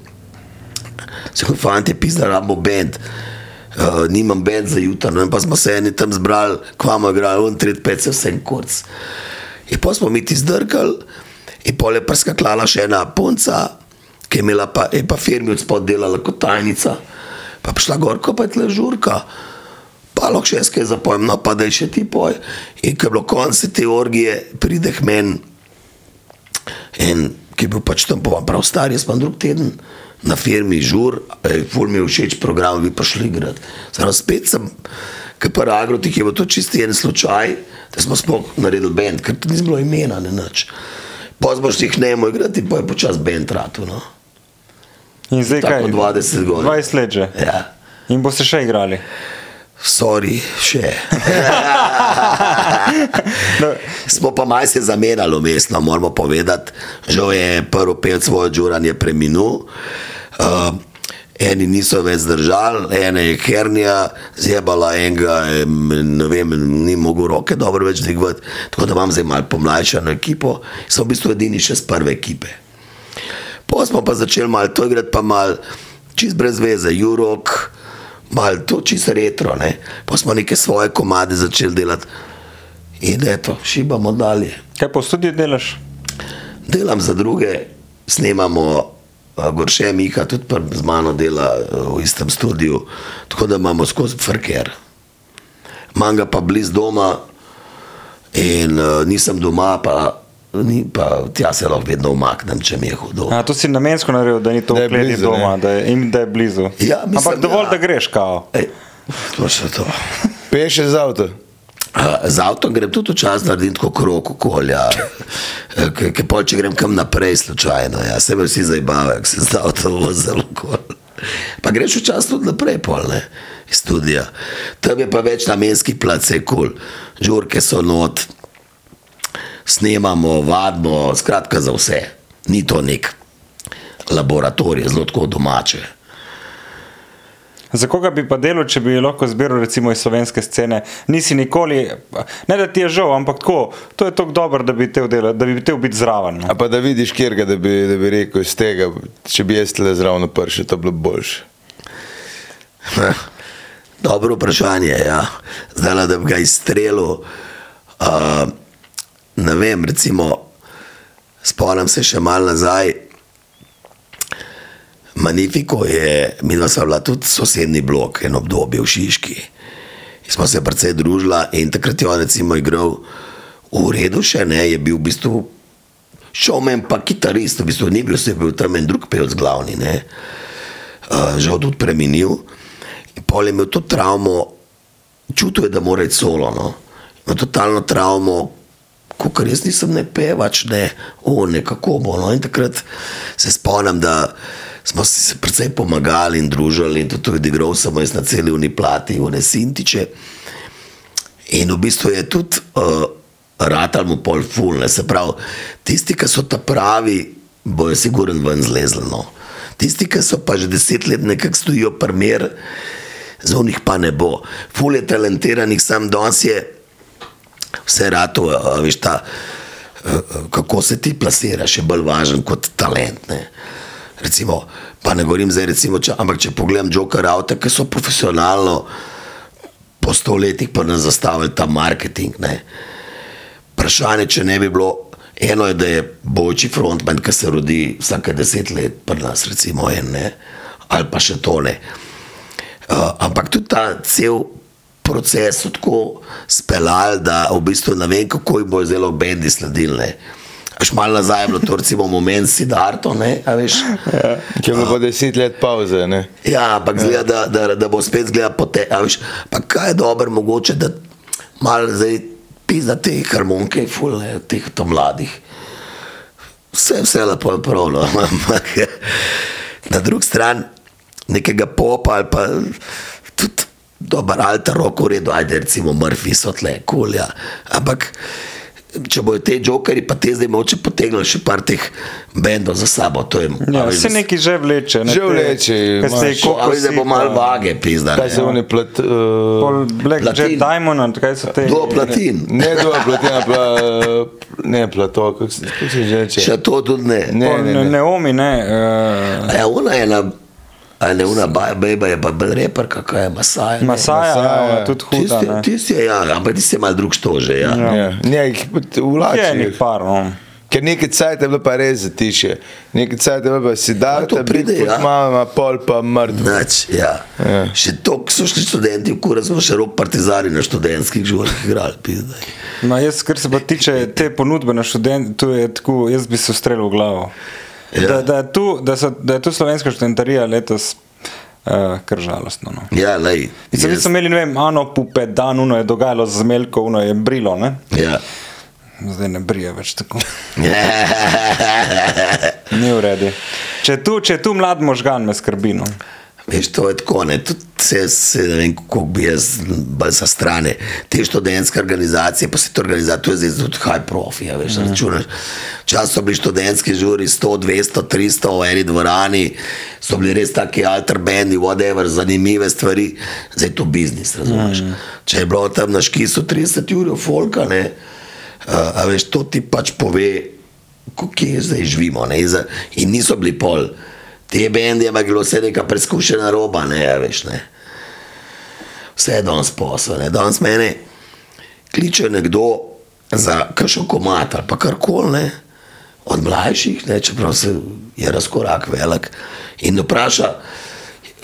se kot fanti, pizda, rabo bend. Uh, nimam bend za jutro, no, pa smo se eni tam zbrali, kvamo igrali, on tret pet, se vse en kurc. In pa smo mi ti zdrkali, in pol je prskaklala še ena punca, ki je imela pa, je pa firmi od spod delala kot tajnica, pa prišla gor, ko pa je tle žurka. Pa lahko še jaz kaj zapojem, no pa da je še ti poj. In ko je bilo konec te orgije, pride k meni in ki je bil pač tam pa prav star, jaz pa drug teden na firmi žur, ful mi je všeč program, vi pa šli igrati. Zdaj spet sem, ki pa agrotih je bil to čisti en slučaj, da smo sploh naredili bend, ker tudi ni bilo imena, ne nič. Pozboš jih ne moreš igrati, pa je počas bend ratu, no. In zdaj kaj? Tako 20 godin. 20 let že. Ja. In boste še igrali. Sorry, še. No, Smo pa malo se zamenjali umestno, moramo povedati. Žal je prvi pevec svoj Džuran je preminul. Uh, eni niso več zdržali, ena je hernija, zjebala enega, em, ne vem, ni mogel roke dobro več dvigovati. Tako da imam zdaj malo pomlajšano ekipo, sem v bistvu edini še z prve ekipe. Pa smo pa začeli malo to igrati, pa malo čist brez veze, Jurok, malo to čist retro, ne. Pa smo neke svoje komade začeli delati. In eto, šibamo dalje. kaj pa v studiu delaš? Delam za druge, snemamo, Gorše Mika tudi pr- z mano dela a, v istem studiu, tako da imamo skozi frker. Imam ga pa blizu doma in uh, nisem doma, pa, ni, pa tja se lahko vedno umaknem, če mi je hudo. A, to si namensko naredil, da ni to v kleti doma, ne? da je, in da je blizu. Ja, mislim, Ampak dovolj, ja. da greš, kao. Ej, to. Peš z avto. A, Z avtom grem tudi včasih narediti tako krok okolja, ki pol, če grem kam naprej, slučajno. Ja. Se me vsi zabavajo, se z avtom vozil okoli. Pa greš včasih tudi naprej, pol, ne, iz studija. Tam je pa več namenskih plac, je kul, cool. žurke so not, snemamo, vadimo, skratka za vse. Ni to nek laboratorij, zelo tako domače. Za koga bi pa delal, če bi lahko zbiral recimo iz slovenske scene? Nisi nikoli, ne da ti je žal, ampak tako, to je tako dobro, da bi te delal, da bi te biti zraven. no. A pa da vidiš, kjer ga, da bi, da bi rekel iz tega, če bi jaz le zraven prši, to bi bilo boljše. Dobro vprašanje. Ja. Zdaj, da bi ga izstrelil. Uh, ne vem, recimo, spomnim se še malo nazaj. Magnifico je, mi dva sva bila tudi sosednji blok, en obdobje v Šiški. In smo se precej družila in takrat je on recimo igral v redu še, ne, je bil v bistvu šovmen pa kitarist, v bistvu ni bil, se je bil tam en drug pevc glavni, ne. Uh, žal tudi preminil. In pol je imel to travmo, čutil je, da mora iti solo. No. Ima totalno travmo, kot jaz nisem ne pevač, ne, o, ne, kako bo. No. In takrat se spomnim, da smo si precej pomagali in družili, in tudi odigral sem jaz na celi uniplati, v Nesintiče. In v bistvu je tudi uh, ratal mu pol fulne, se pravi, tisti, ki so ta pravi, bojo sigurno ven zlezli. No. Tisti, ki so pa že deset let nekako stojijo primer, za njih pa ne bo. Ful je talentiranih, sam danes je vse rato, a veš ta, eh, kako se ti plasiraš, je bolj važen kot talent. Ne. Recimo, pa ne govorim zdaj, recimo, če, ampak če pogledam Joker avte, ki so profesionalno po sto letih pa nas zastavili ta marketing. Ne. Vprašanje, če ne bi bilo, eno je, da je bojči frontman, ki se rodi vsake deset let, pri nas, recimo, en, ne, ali pa še to ne. Uh, ampak tudi ta cel procesu tako speljali, da v bistvu ne vem, kako jih bo zelo bendi sledili. ne. Až malo nazaj je bilo to recimo moment Sidarto, ne, a veš. Ki je bilo po deset let pauze. Ne? Ja, ampak zgleda, da, da, da bo spet zgleda pote. a veš, Pa kaj je dobro, mogoče, da malo zdaj pizda te harmonike, fulne, teh to mladih. Vse, vse lepo je prav, no, ampak na drugi strani nekega popa ali pa dober alter rok v redu, ajde recimo Murphy so tle, kulja. Ampak če bojo te jokeri, pa te zdaj moče potegnili še par teh bendov za sabo, to je Ja, a veš, se neki že vleče. Ne, Že vleče, kaj ste imaš- Ko, a veš, da bo malo vage, pizda. Kaj se ne. oni plat... Pol Uh, Black Platin. Jet Diamond, kaj so te? Do platin. ne dva platina, pla, ne plato, kako se, kako se že reče. Še to tudi ne. Ne, Pol ne, ne. Neomi, ne. Uh, A je ona ena, a ne ona beba je pa bolj reper, kakaj je Masaja. ne? Masaja, Masaja. ja, tudi huda. Tisti, tisti je, ja, ampak tisti je mal drug štože, ja. ja. Ja, ne, jih Je nek par, no. Ker nekaj cajt je bilo pa res zatiše. Nekaj cajt je bilo pa si Ja, to dal, pride, biti ja. mama, pol pa mrtv. Nač, ja. Ja. Še to, so šli študenti, v kura smo še rok partizani na študentskih žurah igrali, pizdaj. Ma jaz, kar se pa tiče te ponudbe na študent, tu je tako, jaz bi se ustrelil v glavo. Ja. Da, da, je tu, da, so, da je tu slovenska študentarija letos uh, kar žalostno. No. Ja, lej. Mislim, da so imeli, ne vem, Ano Pupe, dan, uno je dogajalo z Melko, uno je brilo, ne? Ja. Zdaj ne brije več tako. Ni v redu. Če je tu, če tu mlad možgan, me skrbi. No. Veš, to je tako, ne, tudi se, se ne vem, kako bi jaz bolj sa strane. Te študentske organizacije, pa se to organizacije, to je zdaj tudi high profi, ja, veš, mm. računaš. Včasih so bili študentski žuri 100, 200, 300 v eni dvorani, so bili res taki alter bendi, whatever, zanimive stvari, zdaj je to biznis, razumeš. Mm. Če je bilo tam na škisu 30 ur folka, ne, a, a veš, to ti pač pove, kje zdaj živimo. Ne, in, za, in niso bili pol. Te bendi je bilo vse neka preskušena roba, ne, a veš, ne. Vse je danes posel, ne. Danes mene kliče nekdo za kakšen komat ali pa karkoli, ne, od mlajših, ne, čeprav se je razkorak velik in vpraša,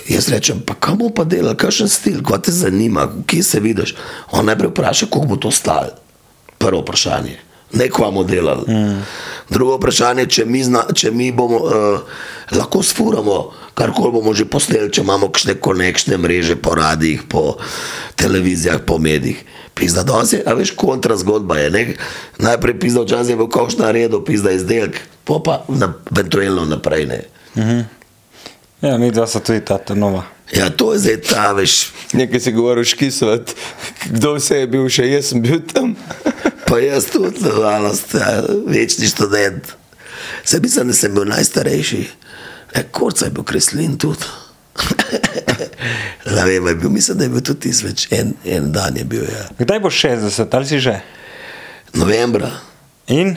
Jaz rečem, pa kam bo pa delal, kakšen stil, kaj te zanima, kje se vidiš. On najprej vpraša, koliko bo to stalo. Prvo vprašanje, ne kva bomo delali. Mm. Drugo vprašanje, če mi, zna, če mi bomo uh, lahko sfuramo, karkoli bomo že posneli, če imamo kakšne konekšne mreže po radijih, po televizijah, po medijih. Pizda, danes je, a veš, kontra zgodba je. Ne? Najprej pizda, včasih je bil kauš na redu, pizda izdelek, pa pa na, eventualno naprej. Ne? Ja, mi dva so tudi ta nova. Ja, to je zdaj ta, veš, Nekaj si govoril škisovat, kdo vse je bil, še jaz sem bil tam. Pa jaz tudi, nažalost, ja, večni študent. Se mislim, da sem bil najstarejši. E, Korca je bil kreslin tudi. Ne vem, je bil, mislim, da je bil tudi tisti več. En, en dan je bil, ja. Kdaj bo 60, ali si že? Novembra. In?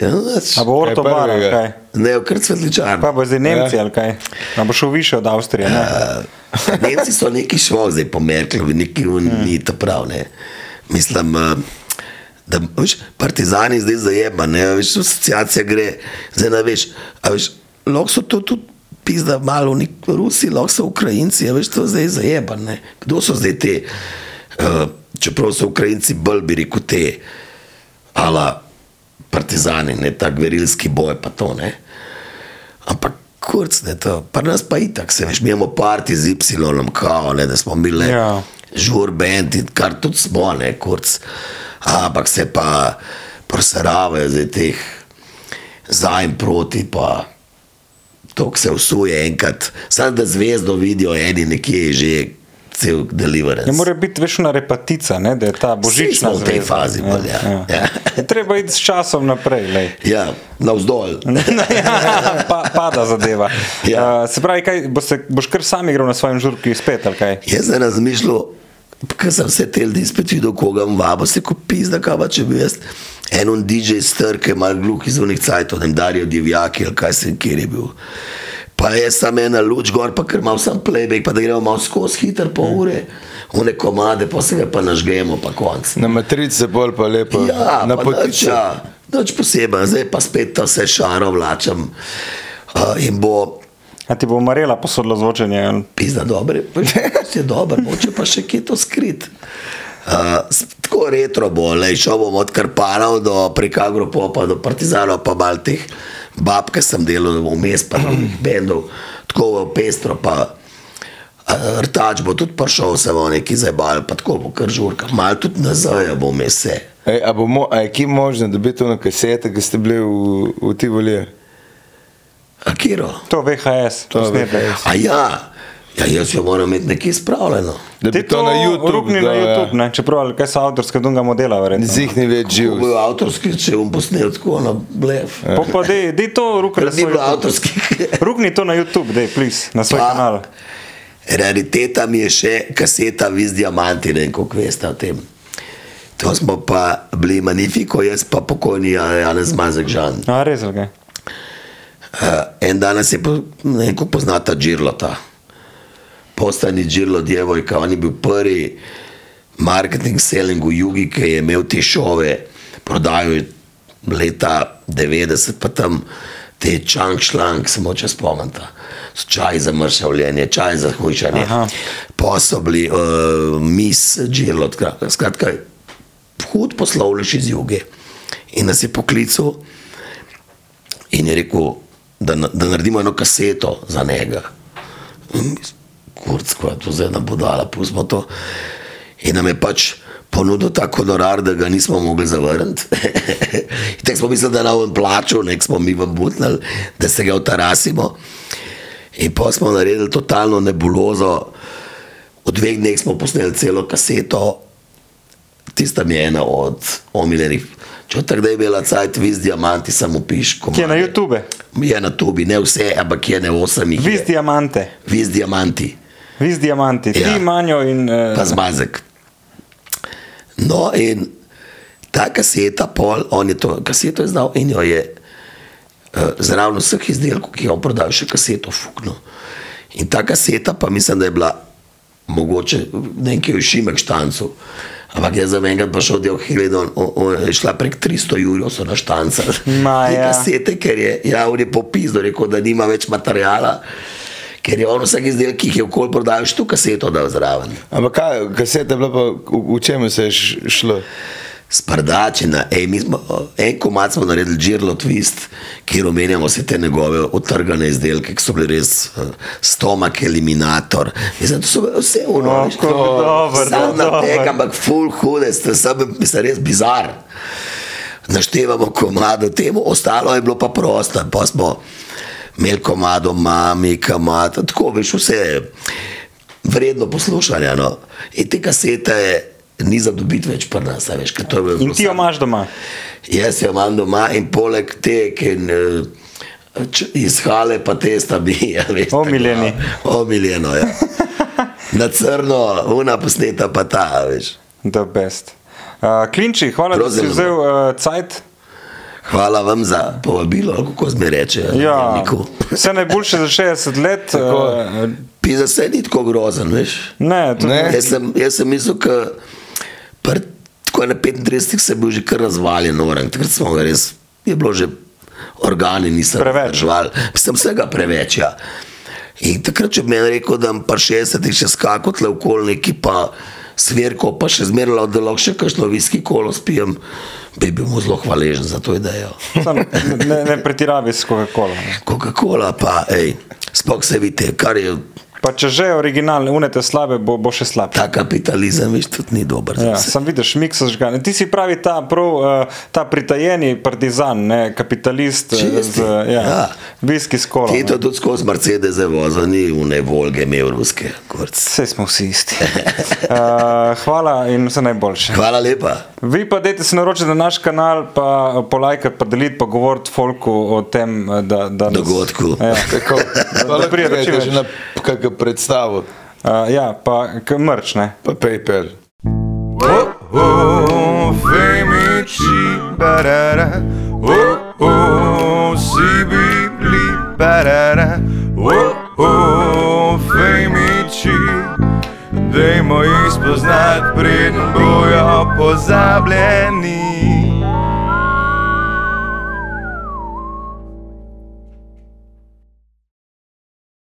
Ja, nač. A bo orto bar, ali kaj? Ne, kar svetličar. Pa bo zdaj Nemci, Ja. ali kaj? A bo šel više od Avstrije, ne? Nemci so neki šlo zdaj po Merklovi, neki hmm. ni to prav. Ne. Mislim, eh, da veš, partizani zdaj zajema, ne veš, asociacija gre, zdaj ne veš. a veš lahko so to tudi pizda malo nek Rusi, lahko so Ukrajinci, a veš, to zdaj zajema. Ne. Kdo so zdaj te, uh, čeprav so Ukrajinci bolj bi rekel te, ala partizani, ne ta gverilski boj pa to ne. Ampak kurc, ne to, pa nas pa itak, se veš, mi imamo parti z Y, kao, ne, da smo bili Ja. ja. žur band in kar tudi smo, ne, kurc. Ampak se pa prosaravajo za teh za in proti, pa to se usuje enkrat. Samo da zvezdo vidijo, eni nekje je že cel deliverance. Ne more biti več na repatica, ne? da je ta božična v tej fazi bolj, ja. Ja. Je Treba iti s časom naprej. lej. Ja, navzdol. ja, pa, pada zadeva. Ja. Uh, se pravi, kaj, boš, boš kar sam igral na svojem žurku spet? Jaz sem razmišljal, ker sem se te ljudi spet videl, koga vam vabo, se ko pizda, kaj pa če bi jaz en un DJ strke, mal gluh iz unih cajtov, ne darijo divjaki ali kaj se kjer je bil. Pa je sam ena luč gor, pa ker imam sam playback, pa da gremo malo skozi hiter pol ure, one komade, pa se ga pa nažgemo, pa konc. Na matrice bolj pa lepo. Ja, na potice. ja, nič posebej, zdaj pa spet to vse šaro vlačam uh, in bo A ti bo umarela posodlo zvočenje? Pizda dobre, pa je dobro, moče pa še kje to skrit. Uh, tako retro bo, le šel bom od Karpanov do preko Agropopa, do Partizanov, pa mal teh bab, ki sem delal vmes, pa drugih bendov, tako pestro, pa uh, rtač bo tudi prišel, se bo neki zabal, pa tako bo kar žurka, mal tudi nazaj bo vmes. Ej, a, a je kje možno dobiti to na kasete, ki ste bili v, v Tivoli? A kiro? To VHS, To posnetek. VHS. A ja, ja jaz jo moram imeti nekje spravljeno. Da bi Ti to na YouTube. Rukni da, na ja. YouTube, ne? čeprav ali kaj so avtorske dunga modela, verjetno. Zih ni več živ. Bil avtorski, če bom posnel tako na blef. Pa pa dej, dej to rukni na Ni bilo YouTube. avtorskih. Rukni to na YouTube, dej, please, na svoj Pa- kanal. Rariteta mi je še kaseta Vis Diamanti, ne vem, koliko veste o tem. To smo pa bili magnifiko, jaz pa pokojni Janez Mazek Žan. A, res, kaj? Uh, en dan je, po- ne vem, kako poznata Džirlota. Postani Džirlo Djevojka, on je bil prvi marketing selling v Jugi, ki je imel te šove, prodajal leta 90, pa tam te čank šlank, se moče spomniti. So Čaj za mršavljenje, čaj za hujšanje. Aha. Posobli, uh, mis Džirlot, skratka, hud poslovnež iz Juge. In nas je poklical in je rekel, da, na- da naredimo eno kaseto za njega. Kurc, ko je to zdaj nam podala, pustimo to. In nam je pač ponudil ta honorar, da ga nismo mogli zavrniti. Tako smo mislili, da nam on plačal, nek smo mi vam butnili, da se ga utarasimo. In pa smo naredili totalno nebulozo. V dveh dneh smo posneli celo kaseto, tista mi je ena od omiljenih. Če tako da je bila cajt, vis diamanti, samo piš. Kje na YouTube? Je na tubi, ne vse, ampak je ne osem je. diamante, Vis diamanti, vis diamanti, Ja. ti manjo in. pa Uh, zmazek. No, in ta kaseta, pol, on je to kaseto izdal in jo je uh, zraven vseh izdelkov, ki jo on prodal, še kaseto fuknil. In ta kaseta, pa mislim, da je bila mogoče nekaj v Šimek štancu. Ampak jaz sem enkrat prišel del Hiledon, je šla prek 300 jurjev, so na štancah. Ma, ja. kasete, ker je javni popis, da rekel, da nima več materijala. Ker je on vsak izdelek, ki jih je okoli prodajal, še tu kaseto dal zraven. Ampak kaj, kaseta je bila pa, v, v čemu se je šlo? Sprdačina, ej, smo, en komat smo naredili, Žirlo Twist, kjer omenjamo vse te njegove otrgane izdelke, ki so bili res uh, stomak eliminator. Mislim, to so vse dobro, Sam na dobro. tek, ampak full hude, mislim, res bizar. Naštevamo komado temu, ostalo je bilo pa prosto, pa smo imeli komado mami, kamata, tako veš, vse vredno poslušanja. No. In te kasete ni za dobiti več pri nas, veš, in ti jo imaš doma. Jaz jo imam doma in poleg te, ki iz hale pa te sta bi, ja, veš, tako, Omiljeni. Omiljeno, ja. Na crno, una posneta pa ta, veš. The best. Uh, Klinči, hvala, da si vzel uh, cajt. Hvala vam za povabilo, kako zme reče. Ja, vse najboljše za 60 let. Uh, Pisa se ni tako grozen, veš. Ne. ne. Jaz sem, jaz sem mislil, da tako na 35 se je bil že kar razvaljen, orang. takrat smo ga res, je bilo že organi, nisem Preveč. žval, sem vsega preveč. Ja. In takrat, če bi meni rekel, da pa 60 še skakal tle okoli neki pa sverko, pa še zmeralo, da lahko še kakšno viski kolo spijem, bi bil mu zelo hvaležen za to idejo. Ne, ne pretiravi s Coca-Cola. Coca-Cola pa, hej, spok se vidite, kar je Pa če že originalne, unete slabe, bo, bo še slabše. ta kapitalizem, veš, tudi ni dober. Ja, sam vidiš, miks žgane. Ti si pravi ta, prav, uh, ta pritajeni partizan, ne, kapitalist eh, Čisti, z ja, ja. viski s kolom. Ti to tudi skozi Mercedes vozil, ni v ne Volge imel ruske. kurc. Vse smo vsi isti. Uh, hvala in vse najboljše. Hvala lepa. Vi pa dajte se naročiti na naš kanal, pa polajkati, pa deliti, pa govoriti folku o tem, da. da nas- Dogodku. Ja. Tako, da več. že na kakšno predstavo, Uh, ja, pa k- mrč, ne. pa PayPal. Oh, oh, femici, barara. Oh, oh, sibibli, barara. Oh, oh, femici. Dajmo jih spoznati, preden bojo pozabljeni.